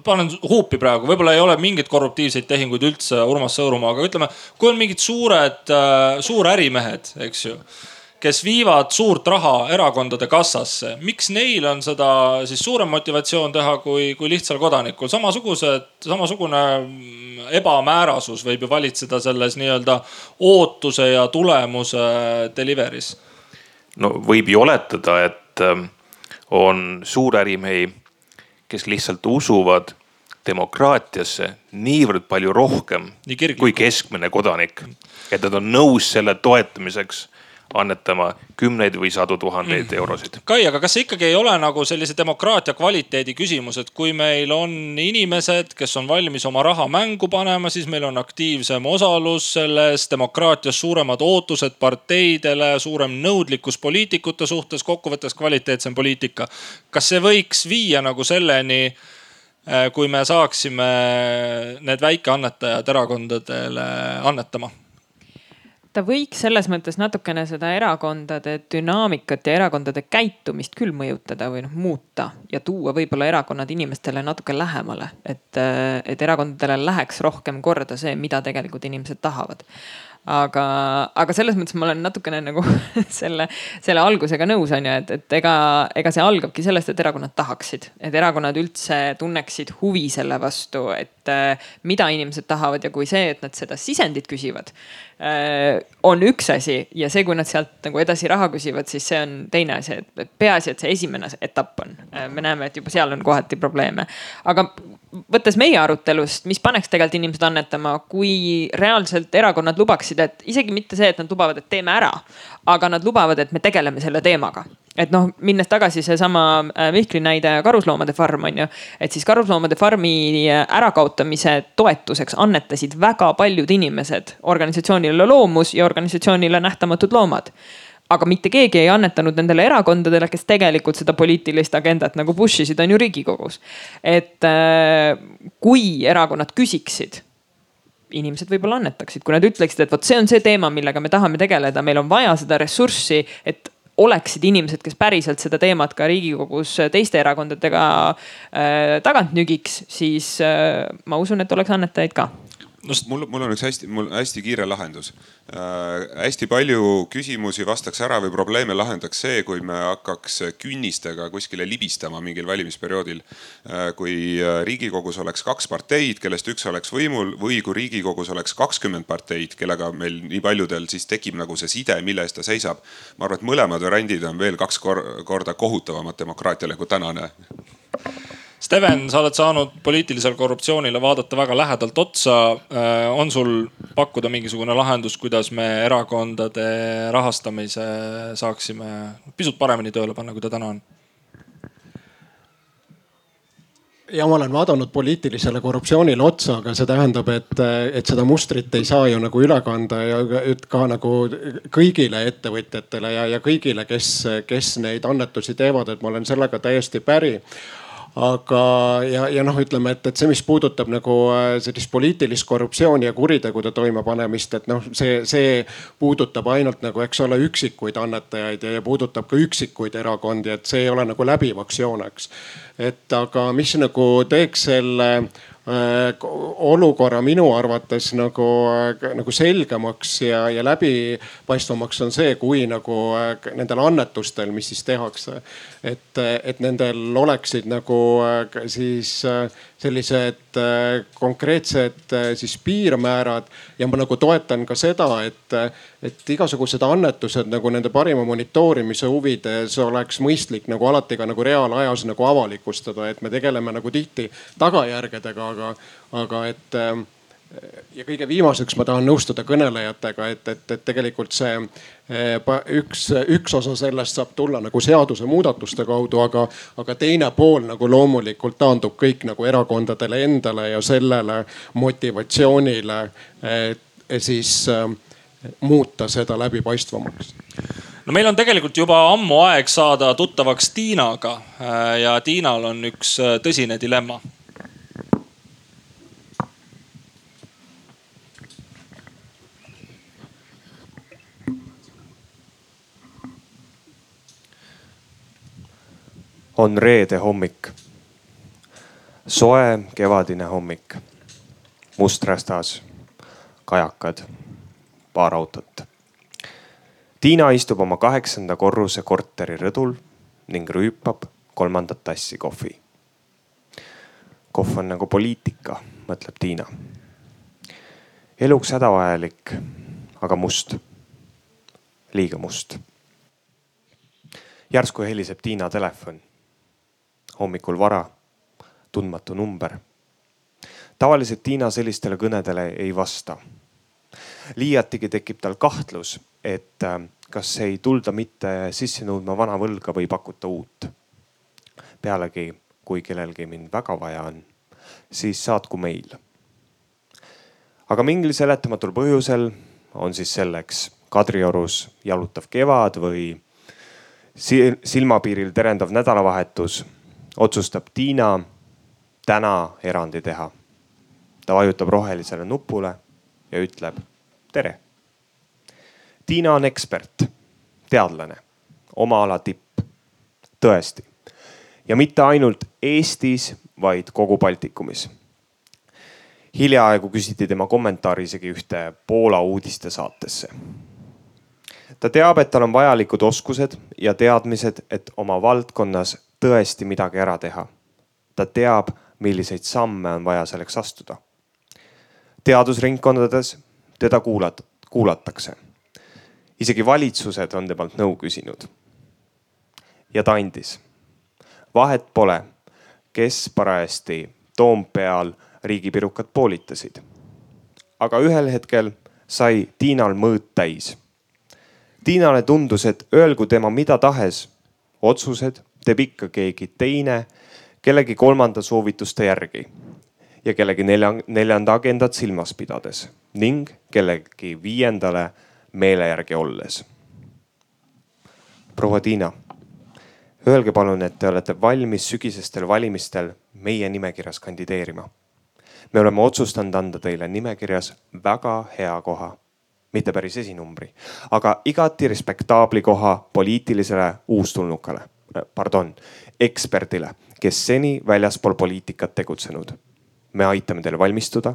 panen huupi praegu, võib-olla ei ole mingeid korruptiivseid tehinguid üldse Urmas Sõõrumaaga, ütleme, kui on mingid suured, suurärimehed, eks ju kes viivad suurt raha erakondade kassasse. miks neil on seda siis suurem motivatsioon teha kui, kui lihtsal kodanikul? samasugused, samasugune ebamäärasus võib ju valitseda selles nii-öelda ootuse ja tulemuse delivery's. no võib ju oletada, et ähm, on suurärimehi, kes lihtsalt usuvad demokraatiasse niivõrd palju rohkem Nii kui keskmine kodanik. et nad on nõus selle toetamiseks annetama kümneid või sadu tuhandeid mm. eurosid. Kai, aga kas see ikkagi ei ole nagu sellise demokraatia kvaliteedi küsimus, et kui meil on inimesed, kes on valmis oma raha mängu panema, siis meil on aktiivsem osalus selles, demokraatias suuremad ootused parteidele, suurem nõudlikkus poliitikute suhtes, kokkuvõttes kvaliteetsem poliitika. kas see võiks viia nagu selleni eh, kui me saaksime need väikeannetajad erakondadele annetama ta võiks selles mõttes natukene seda erakondade dünaamikat ja erakondade käitumist küll mõjutada või noh muuta ja tuua võib-olla erakonnad inimestele natuke lähemale. et, et erakondadele läheks rohkem korda see, mida tegelikult inimesed tahavad aga, aga selles mõttes ma olen natukene nagu selle, selle algusega nõus, on ju, et, et ega, ega see algabki sellest, et erakonnad tahaksid, et erakonnad üldse tunneksid huvi selle vastu, et mida inimesed tahavad ja kui see, et nad seda sisendit küsivad on üks asi ja see, kui nad sealt nagu edasi raha küsivad, siis see on teine asi, et peaasi, et see esimene etapp on äh,. me näeme, et juba seal on kohati probleeme, aga võttes meie arutelust, mis paneks tegelikult inimesed annetama, kui reaalselt erakonnad lubaksid, et isegi mitte see, et nad lubavad, et teeme ära, aga nad lubavad, et me tegeleme selle teemaga. Et noh, minnes tagasi seesama äh, Mihkli näide Karusloomade farm on ju, et siis Karusloomade farmi äh, ärakaotamise toetuseks annetasid väga paljud inimesed organisatsioonile Loomus ja organisatsioonile Nähtamatud Loomad aga mitte keegi ei annetanud nendele erakondadele, kes tegelikult seda poliitilist agendat nagu push isid, on ju riigikogus. et äh, kui erakonnad küsiksid inimesed võib-olla annetaksid, kui nad ütleksid, et vot see on see teema, millega me tahame tegeleda, meil on vaja seda ressurssi, et oleksid inimesed, kes päriselt seda teemat ka riigikogus teiste erakondadega äh, tagant nügiks, siis äh, ma usun, et oleks annetajaid ka no mul, mul on üks hästi, mul hästi kiire lahendus äh,. hästi palju küsimusi vastaks ära või probleeme lahendaks see, kui me hakkaks künnistega kuskile libistama mingil valimisperioodil äh,. kui äh, riigikogus oleks kaks parteid, kellest üks oleks võimul või kui riigikogus oleks kakskümmend parteid, kellega meil nii paljudel siis tekib nagu see side, mille eest ta seisab. ma arvan, et mõlemad variandid on veel kaks korda kohutavamad demokraatiale kui tänane Steven, sa oled saanud poliitilisele korruptsioonile vaadata väga lähedalt otsa. Äh, on sul pakkuda mingisugune lahendus, kuidas me erakondade rahastamise saaksime pisut paremini tööle panna, kui ta täna on? ja ma olen vaadanud poliitilisele korruptsioonile otsa, aga see tähendab, et, et seda mustrit ei saa ju nagu üle kanda ja ka nagu kõigile ettevõtjatele ja, ja kõigile, kes, kes neid annetusi teevad, et ma olen sellega täiesti päri aga, ja, ja noh, ütleme, et, et see, mis puudutab nagu äh, sellist poliitilist korruptsiooni ja kuritegude toimepanemist, et noh, see, see puudutab ainult nagu, eks ole, üksikuid annetajaid ja, ja puudutab ka üksikuid erakondi, et see ei ole nagu läbivaks jooneks. et aga mis nagu teeks selle olukorra minu arvates nagu, äh, nagu selgemaks ja, ja läbipaistvamaks on see, kui nagu äh, nendel annetustel, mis siis tehakse, et, et nendel oleksid nagu siis sellised konkreetsed siis piirmäärad. Ja ma nagu toetan ka seda, et, et igasugused annetused nagu nende parima monitoorimise huvides oleks mõistlik nagu alati ka nagu reaalajas nagu avalikustada, et me tegeleme nagu tihti tagajärgedega, aga, aga et ja kõige viimaseks ma tahan nõustuda kõnelejatega, et, et, et tegelikult see eh, üks, üks osa sellest saab tulla nagu seadusemuudatuste kaudu, aga, aga teine pool nagu loomulikult taandub kõik nagu erakondadele endale ja sellele motivatsioonile, siis äh, muuta seda läbipaistvamaks. No meil on tegelikult juba ammu aeg saada tuttavaks Tiinaga ja Tiinal on üks tõsine dilemma on reede hommik. soe kevadine hommik. Musträstas, kajakad, paar autot. Tiina istub oma kaheksanda korruse korteri rõdul ning rüüpab kolmandat tassi kohvi. kohv on nagu poliitika, mõtleb Tiina. eluks hädavajalik, aga must. liiga must. järsku heliseb Tiina telefon hommikul vara, tundmatu number. tavaliselt Tiina sellistele kõnedele ei vasta. liiatigi tekib tal kahtlus, et äh, kas ei tulda mitte sisse nõudma vana võlga või pakuta uut. pealegi, kui kellelgi mind väga vaja on, siis saatku meil. aga mingil seletamatul põhjusel on siis selleks Kadriorus jalutav kevad või silmapiiril terendav nädalavahetus otsustab Tiina täna erandi teha. ta vajutab rohelisele nupule ja ütleb tere. Tiina on ekspert, teadlane, oma ala tipp, tõesti. ja mitte ainult Eestis, vaid kogu Baltikumis. hiljaaegu küsiti tema kommentaari isegi ühte Poola uudistesaatesse ta teab, et tal on vajalikud oskused ja teadmised, et oma valdkonnas tõesti midagi ära teha. ta teab, milliseid samme on vaja selleks astuda. teadusringkondades teda kuulat-, kuulatakse. isegi valitsused on temalt nõu küsinud. ja ta andis. vahet pole, kes parajasti Toompeal riigipirukat poolitasid. aga ühel hetkel sai Tiinal mõõt täis. Tiinale tundus, et öelgu tema mida tahes, otsused teeb ikka keegi teine kellegi kolmanda soovituste järgi ja kellegi nelja, neljanda agendat silmas pidades ning kellegi viiendale meele järgi olles. proua Tiina, öelge palun, et te olete valmis sügisestel valimistel meie nimekirjas kandideerima. me oleme otsustanud anda teile nimekirjas väga hea koha mitte päris esinumbri, aga igati respektaabli koha poliitilisele uustulnukale pardon, eksperdile, kes seni väljaspool poliitikat tegutsenud. me aitame teil valmistuda.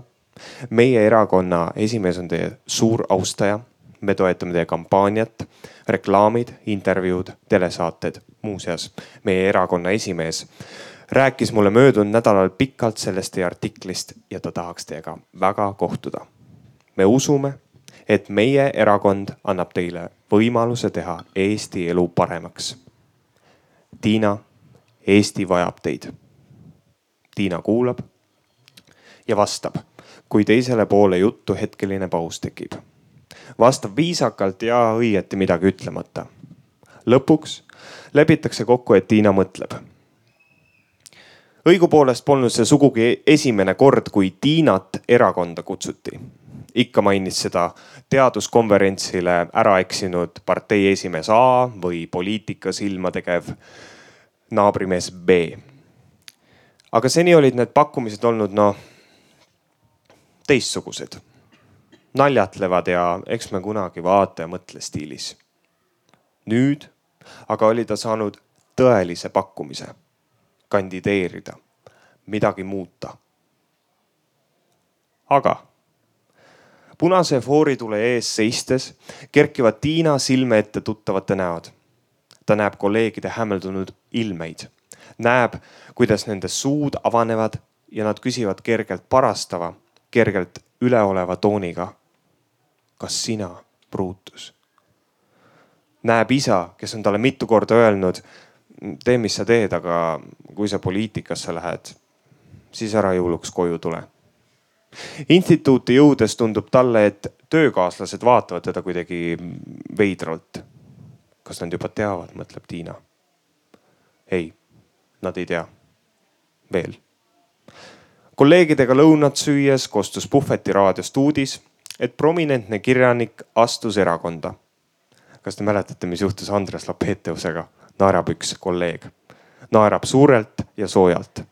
meie erakonna esimees on teie suur austaja. me toetame teie kampaaniat, reklaamid, intervjuud, telesaated. muuseas, meie erakonna esimees rääkis mulle möödunud nädalal pikalt sellest teie artiklist ja ta tahaks teiega väga kohtuda. me usume, et meie erakond annab teile võimaluse teha Eesti elu paremaks Tiina, Eesti vajab teid. Tiina kuulab ja vastab, kui teisele poole juttu hetkeline paus tekib. vastab viisakalt ja õieti midagi ütlemata. lõpuks lepitakse kokku, et Tiina mõtleb. õigupoolest polnud see sugugi esimene kord, kui Tiinat erakonda kutsuti. ikka mainis seda teaduskonverentsile ära eksinud partei esimees A või poliitikas ilma tegev naabrimees B. aga seni olid need pakkumised olnud noh, teistsugused. naljatlevad ja eks me kunagi vaata ja mõtle stiilis. nüüd aga oli ta saanud tõelise pakkumise kandideerida, midagi muuta. aga punase fooritule ees seistes kerkivad Tiina silme ette tuttavate näod ta näeb kolleegide hämmeldunud ilmeid, näeb, kuidas nende suud avanevad ja nad küsivad kergelt parastava, kergelt üleoleva tooniga. kas sina, Brutus? näeb isa, kes on talle mitu korda öelnud, tee, mis sa teed, aga kui sa poliitikasse lähed, siis ära jõuluks koju tule. Instituuti jõudes tundub talle, et töökaaslased vaatavad teda kuidagi veidralt. kas nad juba teavad, mõtleb Tiina. ei, nad ei tea. veel. kolleegidega lõunat süües kostus Puhveti raadiost uudis, et prominentne kirjanik astus erakonda. kas te mäletate, mis juhtus Andres Lapeteusega? naerab üks kolleeg, naerab suurelt ja soojalt.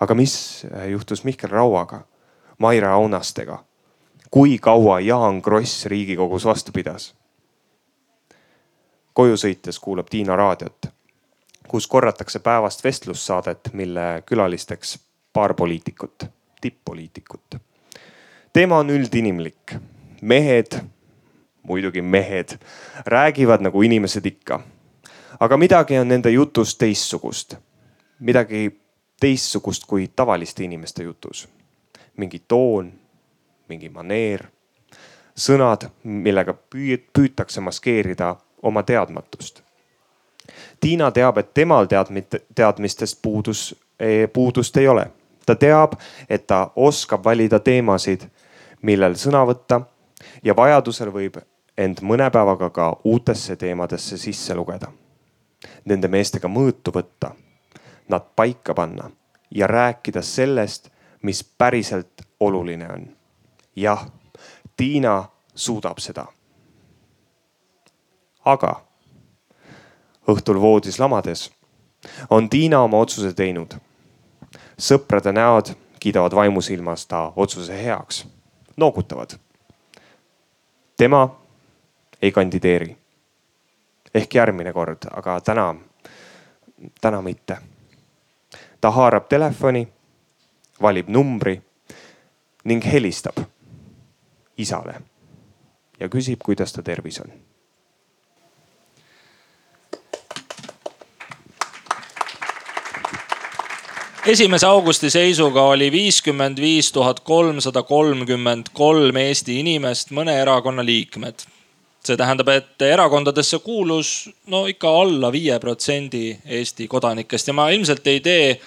aga mis juhtus Mihkel Rauaga? Maire Aunastega. kui kaua Jaan Kross Riigikogus vastu pidas? koju sõites kuulab Tiina raadiot, kus korratakse päevast vestlussaadet, mille külalisteks paar poliitikut, tipp-poliitikut. teema on üldinimlik. mehed, muidugi mehed, räägivad nagu inimesed ikka. aga midagi on nende jutus teistsugust. midagi teistsugust kui tavaliste inimeste jutus mingi toon, mingi maneer, sõnad, millega püütakse maskeerida oma teadmatust. Tiina teab, et temal teadmit-, teadmistest puudus, puudust ei ole. ta teab, et ta oskab valida teemasid, millel sõna võtta ja vajadusel võib end mõne päevaga ka uutesse teemadesse sisse lugeda. Nende meestega mõõtu võtta, nad paika panna ja rääkida sellest mis päriselt oluline on. jah, Tiina suudab seda. aga õhtul voodis lamades on Tiina oma otsuse teinud. sõprade näod kiidavad vaimusilmas ta otsuse heaks, noogutavad. tema ei kandideeri. ehk järgmine kord, aga täna, täna mitte. ta haarab telefoni valib numbri ning helistab isale ja küsib, kuidas ta tervis on. esimese augusti seisuga oli viiskümmend viis tuhat kolmsada kolmkümmend kolm Eesti inimest mõne erakonna liikmed. see tähendab, et erakondadesse kuulus no ikka alla viie protsendi Eesti kodanikest ja ma ilmselt ei tee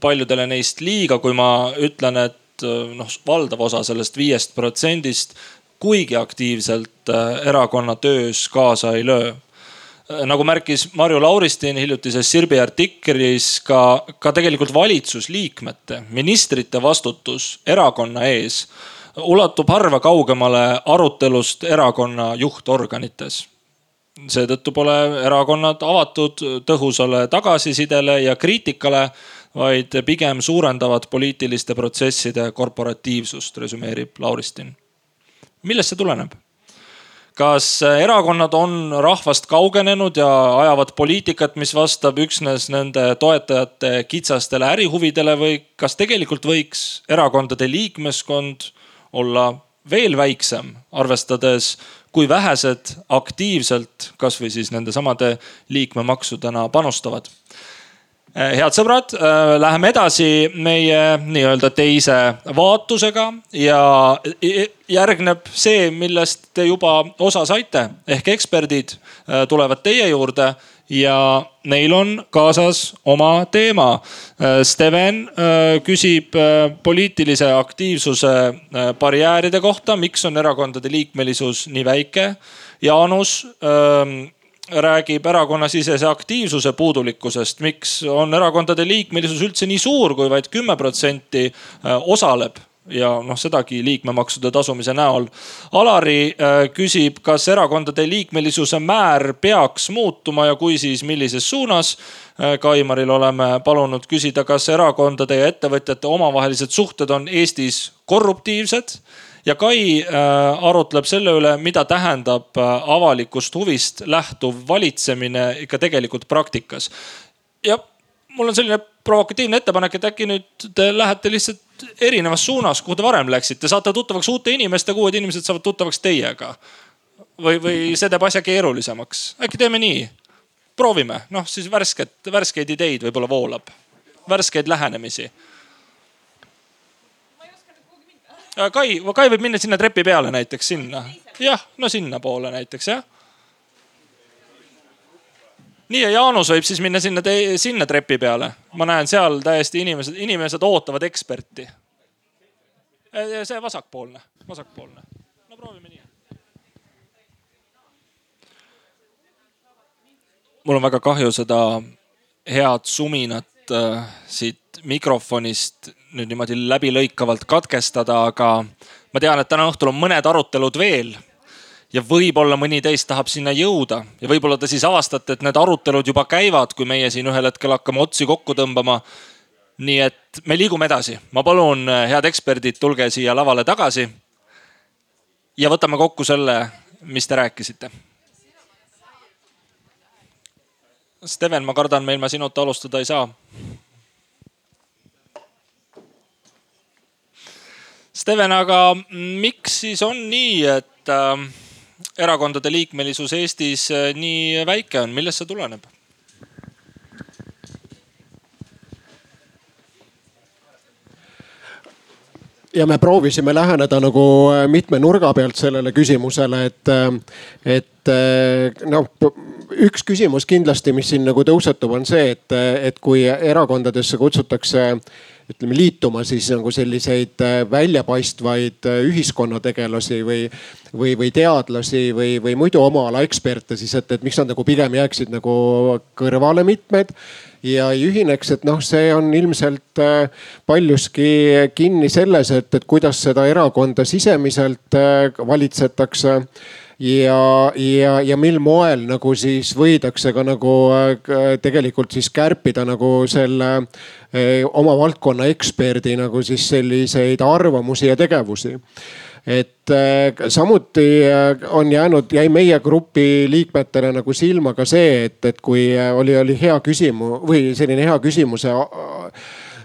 paljudele neist liiga, kui ma ütlen, et äh, noh, valdav osa sellest viiest protsendist kuigi aktiivselt äh, erakonna töös kaasa ei löö äh, nagu märkis Marju Lauristin hiljutises Sirbi artiklis, ka, ka tegelikult valitsusliikmete, ministrite vastutus erakonna ees ulatub harva kaugemale arutelust erakonna juhtorganites. seetõttu pole erakonnad avatud tõhusale tagasisidele ja kriitikale vaid pigem suurendavad poliitiliste protsesside korporatiivsust, resümeerib Lauristin. millest see tuleneb? kas erakonnad on rahvast kaugenenud ja ajavad poliitikat, mis vastab üksnes nende toetajate kitsastele ärihuvidele või kas tegelikult võiks erakondade liikmeskond olla veel väiksem, arvestades, kui vähesed aktiivselt kasvõi siis nendesamade liikmemaksudena panustavad head sõbrad, eh, läheme edasi meie nii-öelda teise vaatusega ja järgneb see, millest te juba osa saite ehk eksperdid eh, tulevad teie juurde ja neil on kaasas oma teema. Steven küsib poliitilise aktiivsuse barjääride kohta, miks on erakondade liikmelisus nii väike. Jaanus räägib erakonnasisese aktiivsuse puudulikkusest, miks on erakondade liikmelisus üldse nii suur, kui vaid kümme protsenti äh, osaleb ja noh, sedagi liikmemaksude tasumise näol. Alari äh, küsib, kas erakondade liikmelisuse määr peaks muutuma ja kui, siis millises suunas. Äh, Kaimaril oleme palunud küsida, kas erakondade ja ettevõtjate omavahelised suhted on Eestis korruptiivsed ja Kai äh, arutleb selle üle, mida tähendab äh, avalikust huvist lähtuv valitsemine ikka tegelikult praktikas. ja mul on selline provokatiivne ettepanek, et äkki nüüd te lähete lihtsalt erinevas suunas, kuhu te varem läksite, saate tuttavaks uute inimestega, uued inimesed saavad tuttavaks teiega. või, või see teeb asja keerulisemaks, äkki teeme nii? proovime, noh siis värsket, värskeid ideid võib-olla voolab, värskeid lähenemisi Äh, Kai, Kai võib minna sinna trepi peale näiteks sinna. jah, no sinnapoole näiteks jah. nii ja Jaanus võib siis minna sinna, sinna trepi peale. ma näen seal täiesti inimesed, inimesed ootavad eksperti. see vasakpoolne, vasakpoolne. no proovime nii. mul on väga kahju seda head suminat äh, siit mikrofonist nüüd niimoodi läbilõikavalt katkestada, aga ma tean, et täna õhtul on mõned arutelud veel ja võib-olla mõni teist tahab sinna jõuda ja võib-olla te siis avastate, et need arutelud juba käivad, kui meie siin ühel hetkel hakkame otsi kokku tõmbama. nii et me liigume edasi, ma palun, head eksperdid, tulge siia lavale tagasi. ja võtame kokku selle, mis te rääkisite. Steven, ma kardan, me ilma sinuta alustada ei saa. Steven, aga miks siis on nii, et äh, erakondade liikmelisus Eestis äh, nii väike on, millest see tuleneb? ja me proovisime läheneda nagu äh, mitme nurga pealt sellele küsimusele, et, äh, et noh, üks küsimus kindlasti, mis siin nagu tõusetub, on see, et, et kui erakondadesse kutsutakse ütleme liituma siis nagu selliseid äh, väljapaistvaid äh, ühiskonnategelasi või, või, või teadlasi või, või muidu oma ala eksperte, siis et, et miks nad nagu pigem jääksid nagu kõrvale mitmed ja ei ühineks, et noh, see on ilmselt äh, paljuski kinni selles, et, et kuidas seda erakonda sisemiselt valitsetakse ja, ja, ja mil moel nagu siis võidakse ka nagu äh, tegelikult siis kärpida nagu selle äh, oma valdkonna eksperdi nagu siis selliseid arvamusi ja tegevusi. Et äh, samuti on jäänud, jäi meie grupi liikmetele nagu silma ka see, et, et kui oli, oli hea küsimus või selline hea küsimuse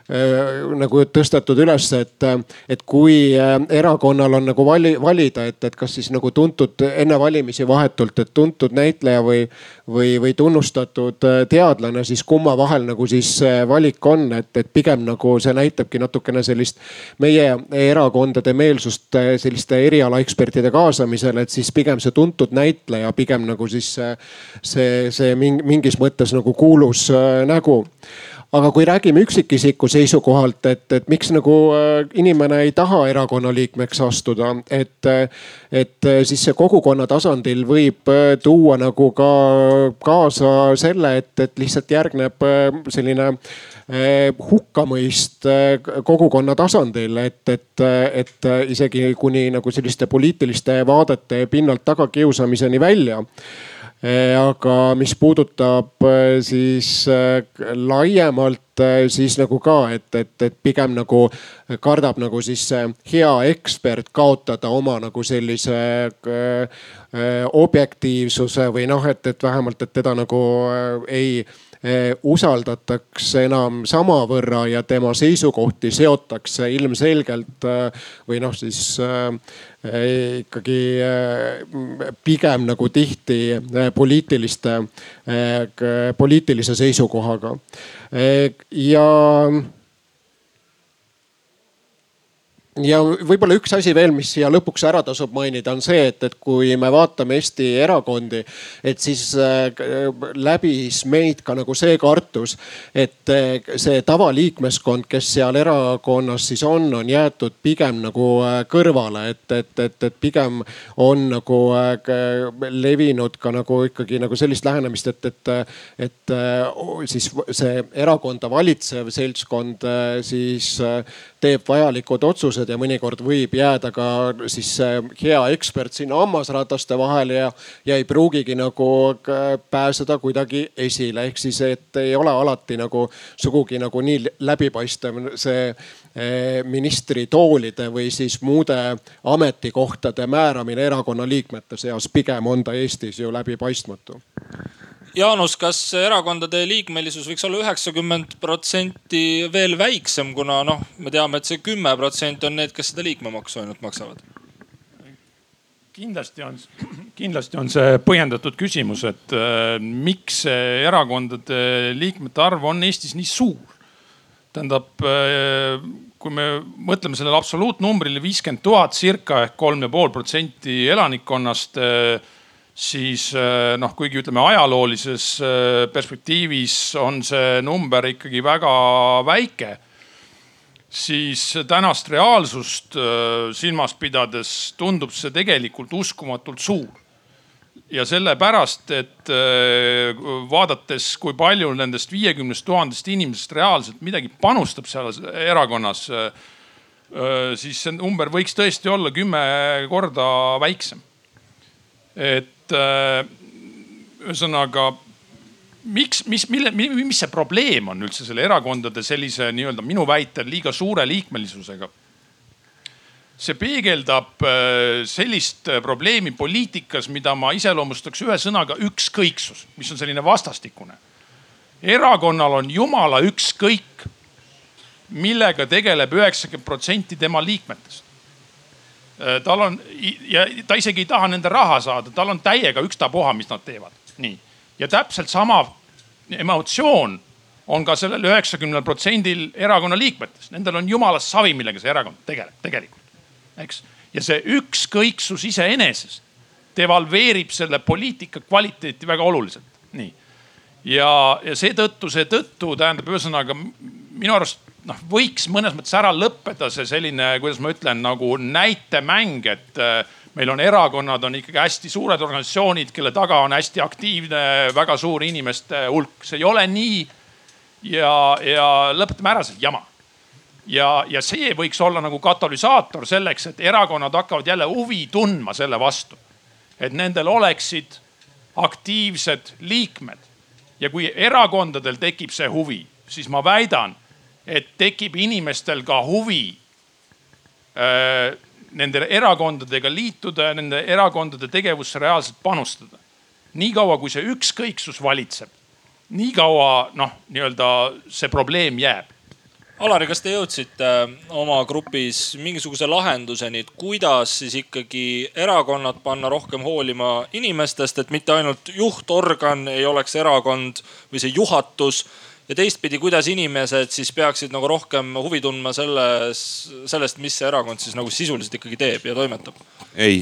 nagu tõstetud üles, et, et kui äh, erakonnal on nagu vali, valida, et, et kas siis nagu tuntud enne valimisi vahetult, et tuntud näitleja või, või, või tunnustatud äh, teadlane, siis kumma vahel nagu siis valik on, et, et pigem nagu see näitabki natukene sellist meie erakondade meelsust selliste erialaekspertide kaasamisel, et siis pigem see tuntud näitleja, pigem nagu siis see, see mingis mõttes nagu kuulus nägu aga kui räägime üksikisiku seisukohalt, et, et miks nagu äh, inimene ei taha erakonna liikmeks astuda, et, et siis see kogukonna tasandil võib äh, tuua nagu ka kaasa selle, et, et lihtsalt järgneb äh, selline hukkamõist kogukonna tasandil, et, et, et isegi kuni nagu selliste poliitiliste vaadete pinnalt tagakiusamiseni välja aga mis puudutab eh, siis eh, laiemalt, siis nagu ka, et, et, et pigem nagu kardab nagu siis hea ekspert kaotada oma nagu sellise objektiivsuse või noh, et, et vähemalt, et teda nagu ei usaldatakse enam samavõrra ja tema seisukohti seotakse ilmselgelt või noh, siis ikkagi pigem nagu tihti poliitiliste, poliitilise seisukohaga. ja ja võib-olla üks asi veel, mis siia lõpuks ära tasub mainida, on see, et, et kui me vaatame Eesti erakondi, et siis äh, läbis meid ka nagu see kartus, et äh, see tavaliikmeskond, kes seal erakonnas siis on, on jäetud pigem nagu äh, kõrvale, et, et, et, et pigem on nagu levinud ka nagu ikkagi nagu sellist lähenemist, et, et, et siis see erakonda valitsev seltskond siis teeb vajalikud otsused ja mõnikord võib jääda ka siis hea ekspert sinna hammasrataste vahele ja, ja ei pruugigi nagu pääseda kuidagi esile. ehk siis, et ei ole alati nagu sugugi nagu nii läbipaistev see eh, ministritoolide või siis muude ametikohtade määramine erakonna liikmete seas. pigem on ta Eestis ju läbipaistmatu Jaanus, kas erakondade liikmelisus võiks olla üheksakümmend protsenti veel väiksem, kuna noh, me teame, et see kümme protsenti on need, kes seda liikmemaksu ainult maksavad? kindlasti on, kindlasti on see põhjendatud küsimus, et äh, miks erakondade liikmete arv on Eestis nii suur. tähendab äh,, kui me mõtleme sellele absoluutnumbrile viiskümmend tuhat circa ehk kolm ja pool protsenti elanikkonnast äh, siis eh, noh, kuigi ütleme ajaloolises eh, perspektiivis on see number ikkagi väga väike. siis tänast reaalsust äh, silmas pidades tundub see tegelikult uskumatult suur. ja sellepärast, et vaadates, kui palju nendest viiekümnest tuhandest inimesest reaalselt midagi panustab seal erakonnas, siis see number võiks tõesti olla kümme korda väiksem. et ühesõnaga miks, mis, mille, mis see probleem on üldse selle erakondade sellise nii-öelda minu väitel liiga suure liikmelisusega? see peegeldab äh, sellist äh, probleemi poliitikas, mida ma iseloomustaks ühe sõnaga ükskõiksus, mis on selline vastastikune. erakonnal on jumala ükskõik, millega tegeleb üheksakümmend protsenti tema liikmetest. Äh, tal on ja ta isegi ei taha nende raha saada, tal on täiega ükstapuha, mis nad teevad, nii. Ja täpselt sama emotsioon on ka sellel üheksakümnel protsendil erakonna liikmetest, nendel on jumala savi, millega see erakond tegeleb tegelikult, eks. ja see ükskõiksus iseenesest devalveerib selle poliitika kvaliteeti väga oluliselt, nii. ja, ja seetõttu, seetõttu tähendab ühesõnaga minu arust noh, võiks mõnes mõttes ära lõppeda see selline, kuidas ma ütlen, nagu näitemäng, et meil on erakonnad, on ikkagi hästi suured organisatsioonid, kelle taga on hästi aktiivne, väga suur inimeste hulk, see ei ole nii. ja, ja lõpetame ära selle jama. ja, ja see võiks olla nagu katalüsaator selleks, et erakonnad hakkavad jälle huvi tundma selle vastu. et nendel oleksid aktiivsed liikmed. ja kui erakondadel tekib see huvi, siis ma väidan, et tekib inimestel ka huvi öö, äh, nende erakondadega liituda ja nende erakondade tegevusse reaalselt panustada. niikaua kui see ükskõiksus valitseb, niikaua noh, nii-öelda see probleem jääb. Alari, kas te jõudsite äh, oma grupis mingisuguse lahenduseni, et kuidas siis ikkagi erakonnad panna rohkem hoolima inimestest, et mitte ainult juhtorgan ei oleks erakond või see juhatus ja teistpidi, kuidas inimesed siis peaksid nagu rohkem huvi tundma selles, sellest, mis see erakond siis nagu sisuliselt ikkagi teeb ja toimetab? ei.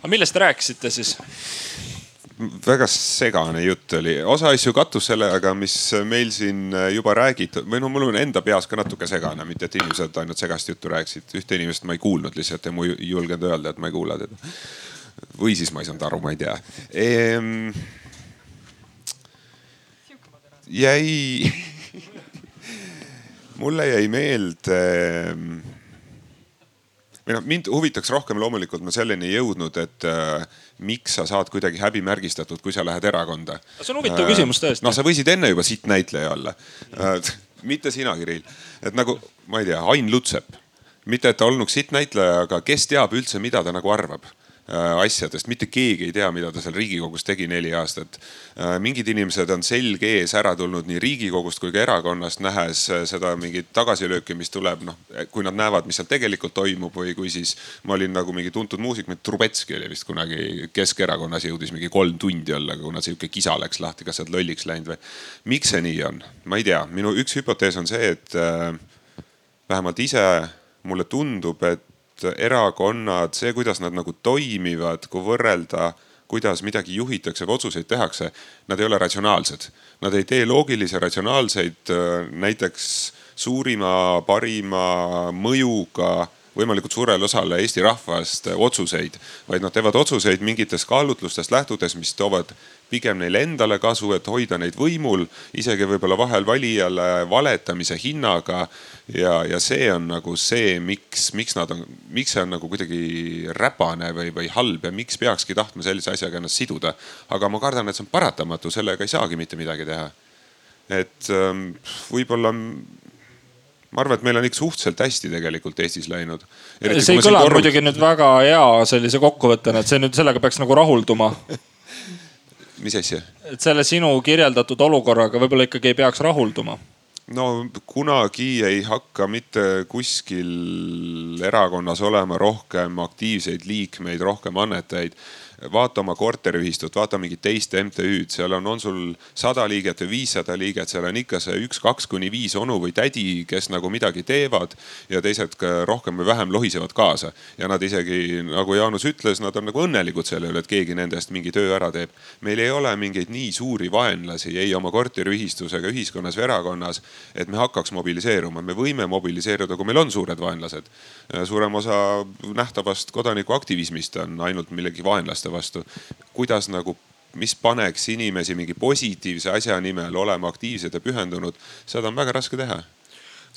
aga millest te rääkisite siis? väga segane jutt oli, osa asju kattus sellega, mis meil siin juba räägitud või no mul on enda peas ka natuke segane, mitte et inimesed ainult segast juttu rääkisid, ühte inimest ma ei kuulnud lihtsalt ja ma ei julgenud öelda, et ma ei kuula teda. või siis ma ei saanud aru, ma ei tea ehm jäi mulle jäi meelde või noh, mind huvitaks rohkem, loomulikult ma selleni ei jõudnud, et äh, miks sa saad kuidagi häbimärgistatud, kui sa lähed erakonda. see on huvitav äh, küsimus tõesti. noh, sa võisid enne juba sittnäitleja olla äh,. mitte sina, Kirill, et nagu ma ei tea, Ain Lutsepp, mitte et ta olnuks sittnäitleja, aga kes teab üldse, mida ta nagu arvab asjadest, mitte keegi ei tea, mida ta seal Riigikogus tegi neli aastat. Äh, mingid inimesed on selg ees ära tulnud nii Riigikogust kui ka erakonnast, nähes äh, seda mingit tagasilööki, mis tuleb, noh, kui nad näevad, mis seal tegelikult toimub või kui siis ma olin nagu mingi tuntud muusik, Trubetski oli vist kunagi Keskerakonnas jõudis mingi kolm tundi olla, kuna sihuke kisa läks lahti, kas sa oled lolliks läinud või. miks see nii on, ma ei tea, minu üks hüpotees on see, et vähemalt ise mulle tundub, et erakonnad, see, kuidas nad nagu toimivad, kui võrrelda kuidas midagi juhitakse või otsuseid tehakse, nad ei ole ratsionaalsed. Nad ei tee loogilisi, ratsionaalseid, näiteks suurima, parima mõjuga võimalikult suurele osale Eesti rahvast otsuseid, vaid nad teevad otsuseid mingitest kaalutlustest lähtudes, mis toovad pigem neile endale kasu, et hoida neid võimul, isegi võib-olla vahel valijale valetamise hinnaga. ja, ja see on nagu see, miks, miks nad on, miks see on nagu kuidagi räpane või, või halb ja miks peakski tahtma sellise asjaga ennast siduda. aga ma kardan, et see on paratamatu, sellega ei saagi mitte midagi teha. et ähm, võib-olla ma arvan, et meil on ikka suhteliselt hästi tegelikult Eestis läinud. see ei kõla muidugi nüüd väga hea sellise kokkuvõttena, et see nüüd sellega peaks nagu rahulduma mis asja? et selle sinu kirjeldatud olukorraga võib-olla ikkagi ei peaks rahulduma no kunagi ei hakka mitte kuskil erakonnas olema rohkem aktiivseid liikmeid, rohkem annetajaid. Vaata oma korteriühistut, vaata mingit teist MTÜ-d, seal on, on sul sada liiget või viissada liiget, seal on ikka see üks, kaks kuni viis onu või tädi, kes nagu midagi teevad ja teised rohkem või vähem lohisevad kaasa. ja nad isegi nagu Jaanus ütles, nad on nagu õnnelikud selle üle, et keegi nendest mingi töö ära teeb. meil ei ole mingeid nii suuri vaenlasi ei oma korteriühistus ega ühiskonnas või erakonnas, et me hakkaks mobiliseeruma. me võime mobiliseeruda, kui meil on suured vaenlased. suurem osa nähtavast kodanikuaktivismist on ainult millegi vaenlaste vastu. kuidas nagu mis paneks inimesi mingi positiivse asja nimel olema aktiivsed ja pühendunud, seda on väga raske teha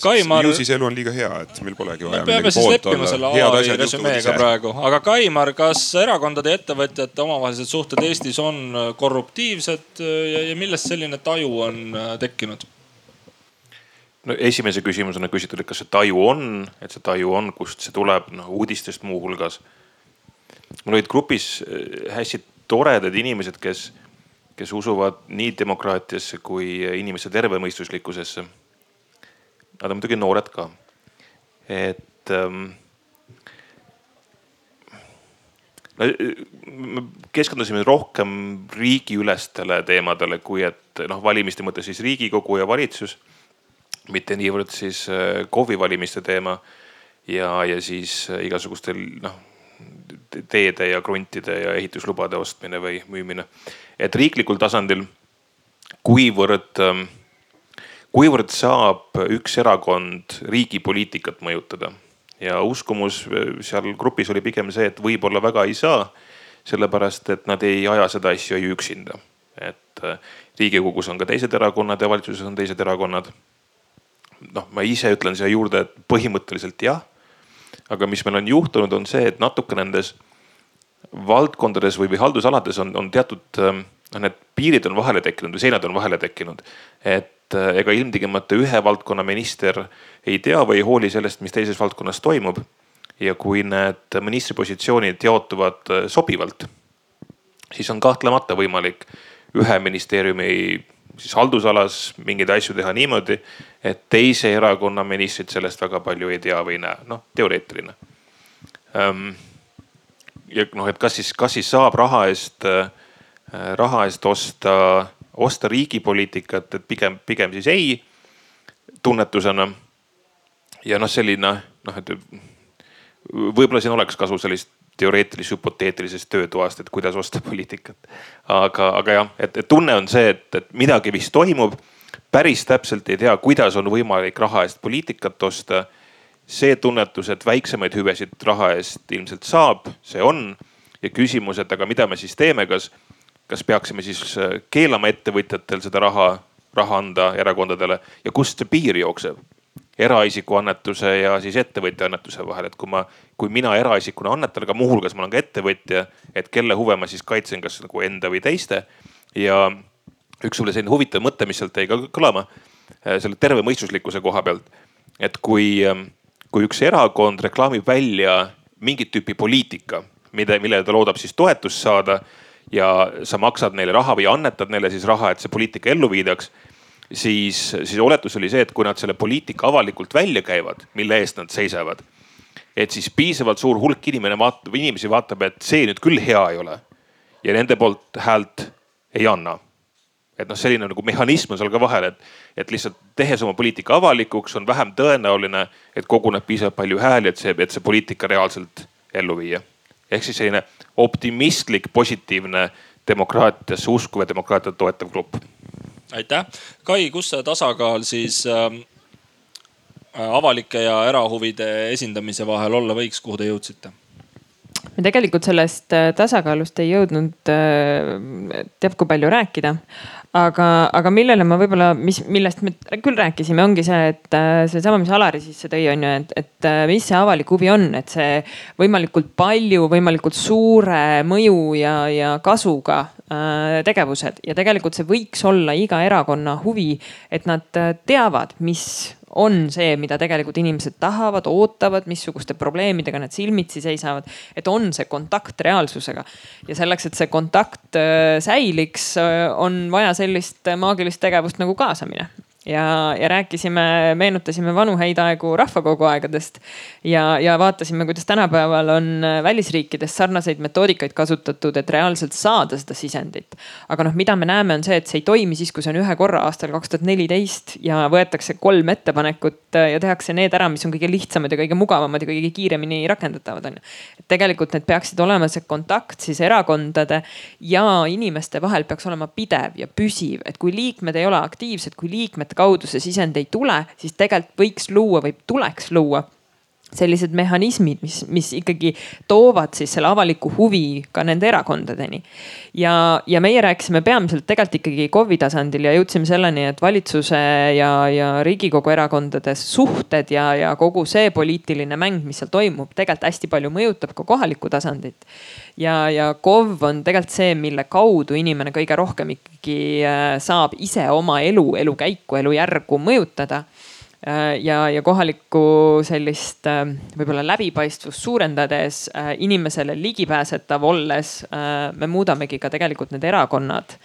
Kaimar. ju siis elu on liiga hea, et meil polegi vaja. me peame siis leppima selle AI resümeega praegu, aga Kaimar, kas erakondade ja ettevõtjate omavahelised suhted Eestis on korruptiivsed ja, ja millest selline taju on äh, tekkinud? no esimese küsimusena küsitud, et kas see taju on, et see taju on, kust see tuleb, noh uudistest muuhulgas. Mul olid grupis äh, hästi toredad inimesed, kes, kes usuvad nii demokraatiasse kui inimeste tervemõistuslikkusesse nad on muidugi noored ka. et ähm, me keskendusime rohkem riigiülestele teemadele, kui et noh, valimiste mõttes siis riigikogu ja valitsus. mitte niivõrd siis äh, KOV-i valimiste teema ja, ja siis äh, igasugustel noh teede ja kruntide ja ehituslubade ostmine või müümine. et riiklikul tasandil, kuivõrd ähm, kuivõrd saab üks erakond riigi poliitikat mõjutada ja uskumus äh, seal grupis oli pigem see, et võib-olla väga ei saa. sellepärast, et nad ei aja seda asja ju üksinda. et äh, riigikogus on ka teised erakonnad ja valitsuses on teised erakonnad. noh, ma ise ütlen siia juurde, et põhimõtteliselt jah. Aga mis meil on juhtunud, on see, et natuke nendes valdkondades või, või haldusalades on, on teatud ähm, noh, need piirid on vahele tekkinud või seinad on vahele tekkinud. et äh, ega ilmtingimata ühe valdkonna minister ei tea või ei hooli sellest, mis teises valdkonnas toimub. ja kui need ministripositsioonid jaotuvad äh, sobivalt, siis on kahtlemata võimalik ühe ministeeriumi siis haldusalas mingeid asju teha niimoodi, et teise erakonna ministrid sellest väga palju ei tea või ei näe, noh teoreetiline. Ehm, ja noh, et kas siis, kas siis saab raha eest, äh, raha eest osta osta riigi poliitikat, et pigem, pigem siis ei tunnetusena. ja noh, selline noh, et võib-olla siin oleks kasu sellist teoreetilisest hüpoteetilisest töötoast, et kuidas osta poliitikat. aga, aga jah, et tunne on see, et, et midagi vist toimub. päris täpselt ei tea, kuidas on võimalik raha eest poliitikat osta. see tunnetus, et väiksemaid hüvesid raha eest ilmselt saab, see on. ja küsimus, et aga mida me siis teeme, kas kas peaksime siis äh, keelama ettevõtjatel seda raha, raha anda erakondadele ja kust see piir jookseb? Eraisiku annetuse ja siis ettevõtja annetuse vahel, et kui ma, kui mina eraisikuna annetan, aga muuhulgas ma olen ka ettevõtja, et kelle huve ma siis kaitsen, kas nagu enda või teiste. ja üks sulle selline huvitav mõte, mis sealt jäi ka kõlama äh, selle tervemõistuslikkuse koha pealt. et kui, ähm, kui üks erakond reklaamib välja mingit tüüpi poliitika, mida, millele ta loodab siis toetust saada ja sa maksad neile raha või annetad neile siis raha, et see poliitika ellu viidaks siis, siis oletus oli see, et kui nad selle poliitika avalikult välja käivad, mille eest nad seisavad. et siis piisavalt suur hulk inimene vaatab, inimesi vaatab, et see nüüd küll hea ei ole. ja nende poolt häält ei anna. et noh, selline nagu mehhanism on seal ka vahel, et, et lihtsalt tehes oma poliitika avalikuks, on vähem tõenäoline, et koguneb piisavalt palju hääli, et see, et see poliitika reaalselt ellu viia. ehk siis selline optimistlik, positiivne demokraatiasse uskuv ja demokraatiat toetav grupp. Aitäh, Kai, kus see tasakaal siis äh, avalike ja erahuvide esindamise vahel olla võiks, kuhu te jõudsite? me tegelikult sellest äh, tasakaalust ei jõudnud äh, teab kui palju rääkida aga, aga millele ma võib-olla, mis, millest me küll rääkisime, ongi see, et äh, seesama, mis Alari sisse tõi, on ju, et, et äh, mis see avalik huvi on, et see võimalikult palju, võimalikult suure mõju ja, ja kasuga äh, tegevused. Ja tegelikult see võiks olla iga erakonna huvi, et nad teavad, mis on see, mida tegelikult inimesed tahavad, ootavad, missuguste probleemidega nad silmitsi seisavad. et on see kontakt reaalsusega ja selleks, et see kontakt äh, säiliks, äh, on vaja sellist maagilist tegevust nagu kaasamine ja, ja rääkisime, meenutasime vanu häid aegu rahvakogu aegadest. ja, ja vaatasime, kuidas tänapäeval on välisriikides sarnaseid metoodikaid kasutatud, et reaalselt saada seda sisendit. aga noh, mida me näeme, on see, et see ei toimi siis, kui see on ühe korra aastal kaks tuhat neliteist ja võetakse kolm ettepanekut ja tehakse need ära, mis on kõige lihtsamad ja kõige mugavamad ja kõige kiiremini rakendatavad on ju. et tegelikult need peaksid olema see kontakt siis erakondade ja inimeste vahel peaks olema pidev ja püsiv, et kui liikmed ei ole aktiivsed, kui liikmed kaudu see sisend ei tule, siis tegelikult võiks luua või tuleks luua sellised mehhanismid, mis, mis ikkagi toovad siis selle avaliku huvi ka nende erakondadeni. ja, ja meie rääkisime peamiselt tegelikult ikkagi KOV-i tasandil ja jõudsime selleni, et valitsuse ja, ja riigikogu erakondade suhted ja, ja kogu see poliitiline mäng, mis seal toimub, tegelikult hästi palju mõjutab ka kohalikku tasandit. ja, ja KOV on tegelikult see, mille kaudu inimene kõige rohkem ikkagi äh, saab ise oma elu, elukäiku, elujärgu mõjutada ja, ja kohalikku sellist äh, võib-olla läbipaistvust suurendades, äh, inimesele ligipääsetav olles, me muudamegi ka tegelikult need erakonnad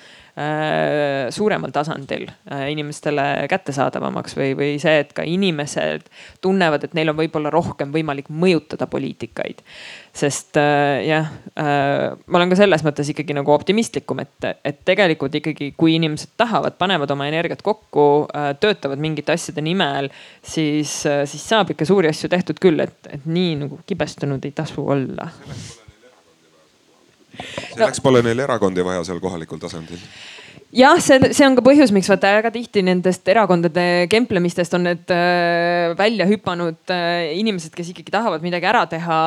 suuremal tasandil inimestele kättesaadavamaks või, või see, et ka inimesed tunnevad, et neil on võib-olla rohkem võimalik mõjutada poliitikaid sest äh, jah äh,, ma olen ka selles mõttes ikkagi nagu optimistlikum, et, et tegelikult ikkagi, kui inimesed tahavad, panevad oma energiat kokku äh,, töötavad mingite asjade nimel, siis äh,, siis saab ikka suuri asju tehtud küll, et, et nii nagu kibestunud ei tasu olla. selleks no. pole neil erakondi vaja seal kohalikul tasandil jah, see, see on ka põhjus, miks vaata väga tihti nendest erakondade kemplemistest on need äh, välja hüpanud äh, inimesed, kes ikkagi tahavad midagi ära teha,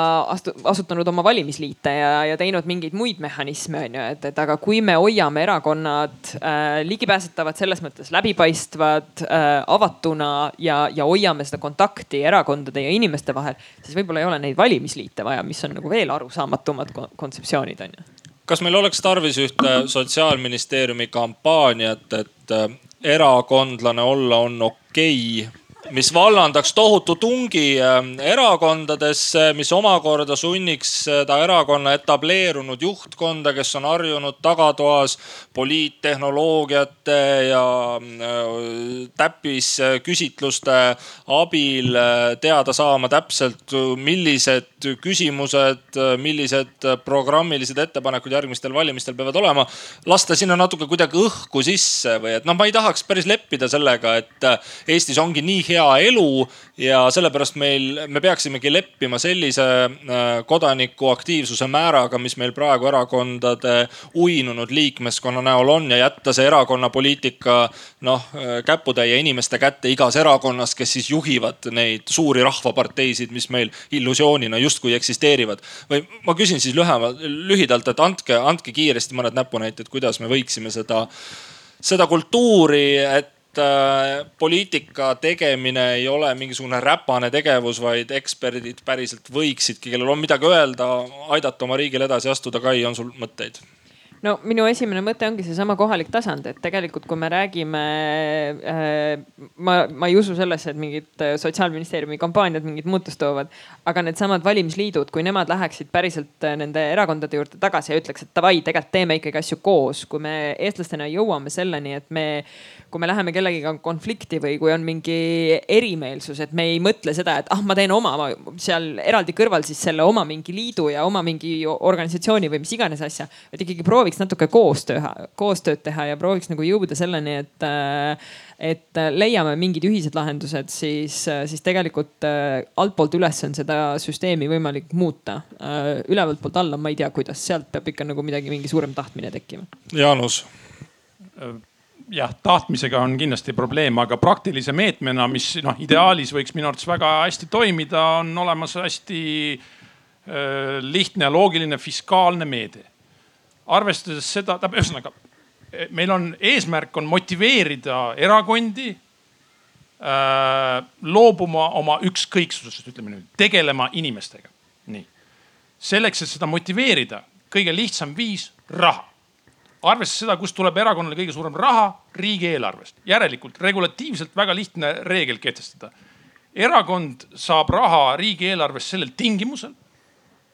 asutanud oma valimisliite ja, ja teinud mingeid muid mehhanisme on ju, et, et aga kui me hoiame erakonnad äh, ligipääsetavad, selles mõttes läbipaistvad äh,, avatuna ja, ja hoiame seda kontakti erakondade ja inimeste vahel, siis võib-olla ei ole neid valimisliite vaja, mis on nagu veel arusaamatumad kontseptsioonid on ju kas meil oleks tarvis ühte sotsiaalministeeriumi kampaaniat, et äh, erakondlane olla on okei okay mis vallandaks tohutu tungi ähm, erakondadesse, mis omakorda sunniks seda erakonna etableerunud juhtkonda, kes on harjunud tagatoas poliittehnoloogiate ja äh, täppisküsitluste abil äh, teada saama täpselt, millised küsimused, millised programmilised ettepanekud järgmistel valimistel peavad olema. lasta sinna natuke kuidagi õhku sisse või et noh, ma ei tahaks päris leppida sellega, et äh, Eestis ongi nii hea hea elu ja sellepärast meil, me peaksimegi leppima sellise äh, kodaniku aktiivsuse määraga, mis meil praegu erakondade uinunud liikmeskonna näol on ja jätta see erakonnapoliitika noh äh, käputäie inimeste kätte igas erakonnas, kes siis juhivad neid suuri rahvaparteisid, mis meil illusioonina justkui eksisteerivad. või ma küsin siis lühemalt, lühidalt, et andke, andke kiiresti mõned näpunäited, kuidas me võiksime seda seda kultuuri, et poliitika tegemine ei ole mingisugune räpane tegevus, vaid eksperdid päriselt võiksidki, kellel on midagi öelda, aidata oma riigil edasi astuda. Kai, on sul mõtteid? No minu esimene mõte ongi seesama kohalik tasand, et tegelikult kui me räägime äh,, ma, ma ei usu sellesse, et mingid äh, sotsiaalministeeriumi kampaaniad mingit muutust toovad. aga needsamad valimisliidud, kui nemad läheksid päriselt äh, nende erakondade juurde tagasi ja ütleks, et davai, tegelikult teeme ikkagi asju koos, kui me eestlastena jõuame selleni, et me kui me läheme kellegiga konflikti või kui on mingi erimeelsus, et me ei mõtle seda, et ah, ma teen oma seal eraldi kõrval siis selle oma mingi liidu ja oma mingi organisatsiooni või mis iganes asja. et ikkagi prooviks natuke koostöö, koostööd teha ja prooviks nagu jõuda selleni, et, et leiame mingid ühised lahendused, siis, siis tegelikult altpoolt üles on seda süsteemi võimalik muuta. ülevalt poolt alla ma ei tea, kuidas, sealt peab ikka nagu midagi, mingi suurem tahtmine tekkima. Jaanus jah, tahtmisega on kindlasti probleem, aga praktilise meetmena, mis noh, ideaalis võiks minu arvates väga hästi toimida, on olemas hästi äh, lihtne ja loogiline fiskaalne meede. Arvestades seda, tähendab ühesõnaga meil on eesmärk on motiveerida erakondi äh, loobuma oma ükskõiksusest, ütleme nüüd, tegelema inimestega. nii, selleks, et seda motiveerida, kõige lihtsam viis raha arvestades seda, kust tuleb erakonnale kõige suurem raha riigieelarvest. järelikult regulatiivselt väga lihtne reegel kehtestada. erakond saab raha riigieelarvest sellel tingimusel,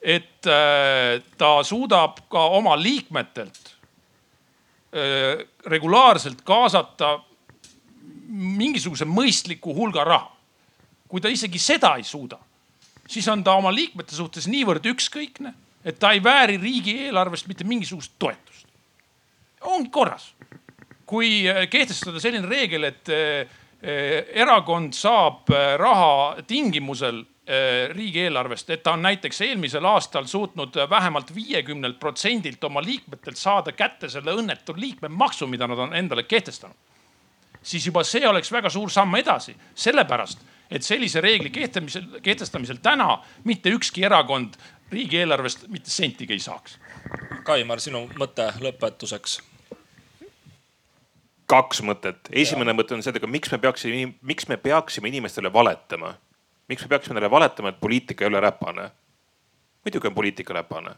et äh, ta suudab ka oma liikmetelt äh, regulaarselt kaasata mingisuguse mõistliku hulga raha. kui ta isegi seda ei suuda, siis on ta oma liikmete suhtes niivõrd ükskõikne, et ta ei vääri riigieelarvest mitte mingisugust toetust. ongi korras. kui äh, kehtestada selline reegel, et erakond saab raha tingimusel riigieelarvest, et ta on näiteks eelmisel aastal suutnud vähemalt viiekümnelt protsendilt oma liikmetelt saada kätte selle õnnetu liikmemaksu, mida nad on endale kehtestanud siis juba see oleks väga suur samm edasi, sellepärast et sellise reegli kehtestamisel, kehtestamisel täna mitte ükski erakond riigieelarvest mitte sentigi ei saaks. Kaimar, sinu mõte lõpetuseks kaks mõtet. esimene ja. mõte on see, et aga miks me peaksime, miks me peaksime inimestele valetama? Miks me peaksime neile valetama, et poliitika ei ole räpane? muidugi on poliitika räpane.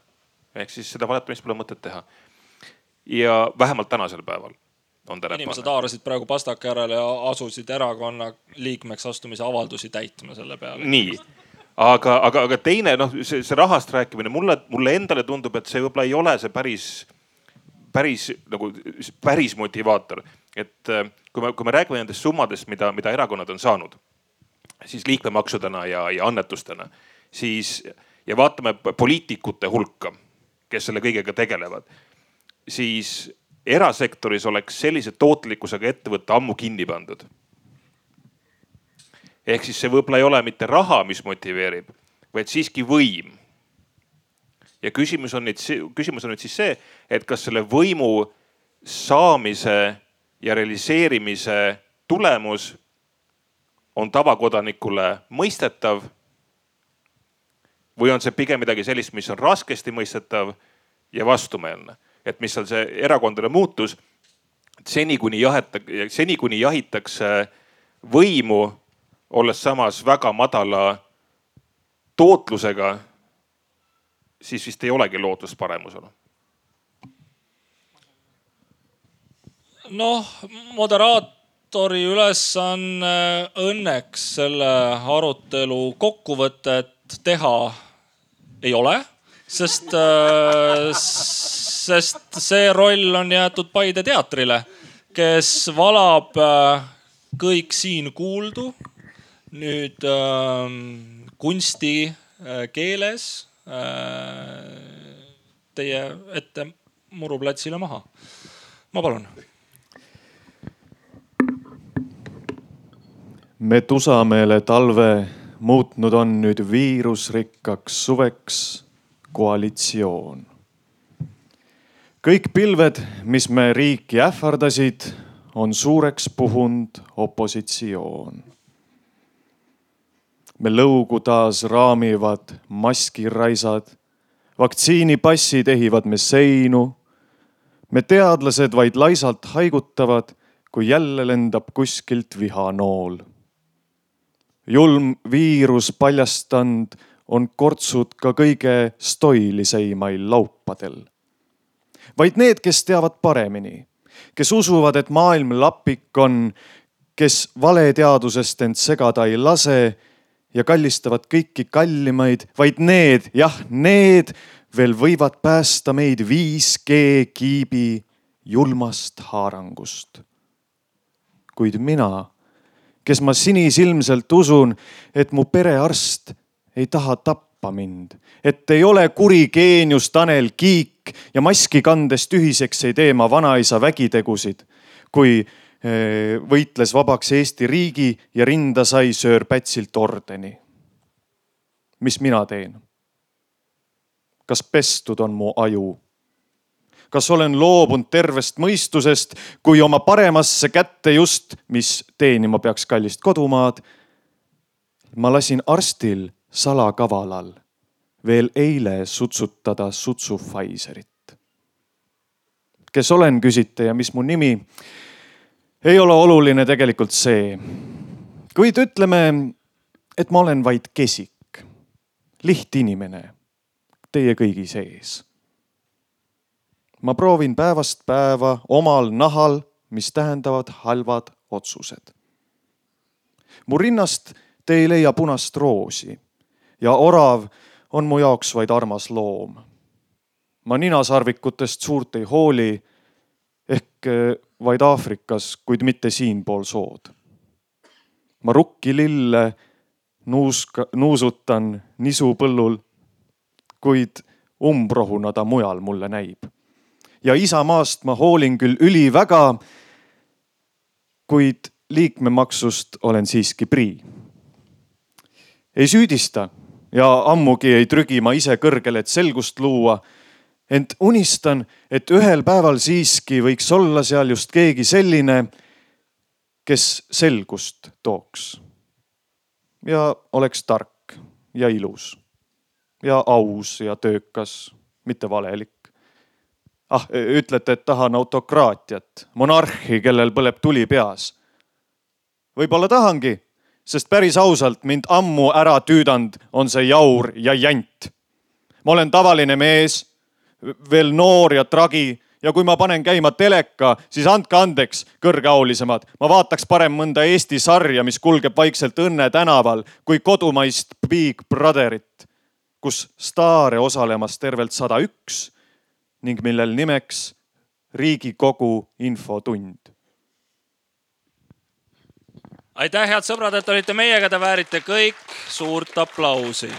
ehk siis seda valetamist pole mõtet teha. ja vähemalt tänasel päeval on ta räpane. inimesed haarasid praegu pastaka järele ja asusid erakonna liikmeks astumise avaldusi täitma selle peale. nii, aga, aga, aga teine noh, see, see rahast rääkimine mulle, mulle endale tundub, et see võib-olla ei ole see päris, päris nagu päris motivaator. et äh, kui me, kui me räägime nendest summadest, mida, mida erakonnad on saanud, siis liikmemaksudena ja, ja annetustena, siis ja vaatame poliitikute hulka, kes selle kõigega tegelevad, siis erasektoris oleks sellise tootlikkusega ettevõte ammu kinni pandud. ehk siis see võib-olla ei ole mitte raha, mis motiveerib, vaid siiski võim. ja küsimus on nüüd, küsimus on nüüd siis see, et kas selle võimu saamise ja realiseerimise tulemus on tavakodanikule mõistetav. või on see pigem midagi sellist, mis on raskesti mõistetav ja vastumeelne et mis seal see erakondade muutus. seni kuni jaheta-, seni kuni jahitakse võimu, olles samas väga madala tootlusega, siis vist ei olegi lootust paremusele noh, moderaatori ülesanne õnneks selle arutelu kokkuvõtet teha ei ole, sest äh, sest see roll on jäetud Paide teatrile, kes valab äh, kõik siin kuuldu nüüd äh, kunsti äh, keeles äh, teie ette muruplatsile maha. ma palun. Me tusameele talve muutnud on nüüd viirusrikkaks suveks koalitsioon kõik pilved, mis me riiki ähvardasid, on suureks puhunud opositsioon. me lõugu taas raamivad maskiraisad, vaktsiinipassid ehivad me seinu. me teadlased vaid laisalt haigutavad, kui jälle lendab kuskilt vihanool. Julm viirus paljastanud on kortsud ka kõige stoiliseimail laupadel vaid need, kes teavad paremini, kes usuvad, et maailm lapik on, kes valeteadusest end segada ei lase ja kallistavad kõiki kallimaid, vaid need, jah, need veel võivad päästa meid 5G kiibi julmast haarangust. kuid mina, kes ma sinisilmselt usun, et mu perearst ei taha tappa mind, et ei ole kuri geenius Tanel Kiik, ja maski kandes tühiseks ei tee ma vanaisa vägitegusid, kui eh, võitles vabaks Eesti riigi ja rinda sai söör Pätsilt ordeni. mis mina teen? kas pestud on mu aju? Kas olen loobunud tervest mõistusest, kui oma paremasse kätte just, mis teenima peaks kallist kodumaad. ma lasin arstil salakavalal veel eile sutsutada sutsu Pfizerit. kes olen, küsite ja mis mu nimi? ei ole oluline tegelikult see. kuid ütleme, et ma olen vaid kesik, lihtinimene teie kõigi sees. Ma proovin päevast päeva omal nahal, mis tähendavad halvad otsused. mu rinnast te ei leia punast roosi ja orav on mu jaoks vaid armas loom. ma ninasarvikutest suurt ei hooli ehk eh, vaid Aafrikas, kuid mitte siinpool sood. ma rukkilille nuuska, nuusutan nisupõllul, kuid umbrohuna ta mujal mulle näib. Ja isamaast ma hoolin küll üliväga, kuid liikmemaksust olen siiski prii. ei süüdista ja ammugi ei trügi ma ise kõrgele, et selgust luua. ent unistan, et ühel päeval siiski võiks olla seal just keegi selline, kes selgust tooks. ja oleks tark ja ilus ja aus ja töökas, mitte valelik. Ah, ütlete, et tahan autokraatiat, monarhi, kellel põleb tuli peas. võib-olla tahangi sest päris ausalt mind ammu ära tüüdanud on see jaur ja jant. ma olen tavaline mees, veel noor ja tragi ja kui ma panen käima teleka, siis andke andeks, kõrgeaulisemad, ma vaataks parem mõnda Eesti sarja, mis kulgeb vaikselt Õnne tänaval, kui kodumaist Big Brotherit, kus staare osalemas tervelt sada üks ning millel nimeks Riigikogu infotund. Aitäh, head sõbrad, et olite meiega, te väärite kõik suurt aplausi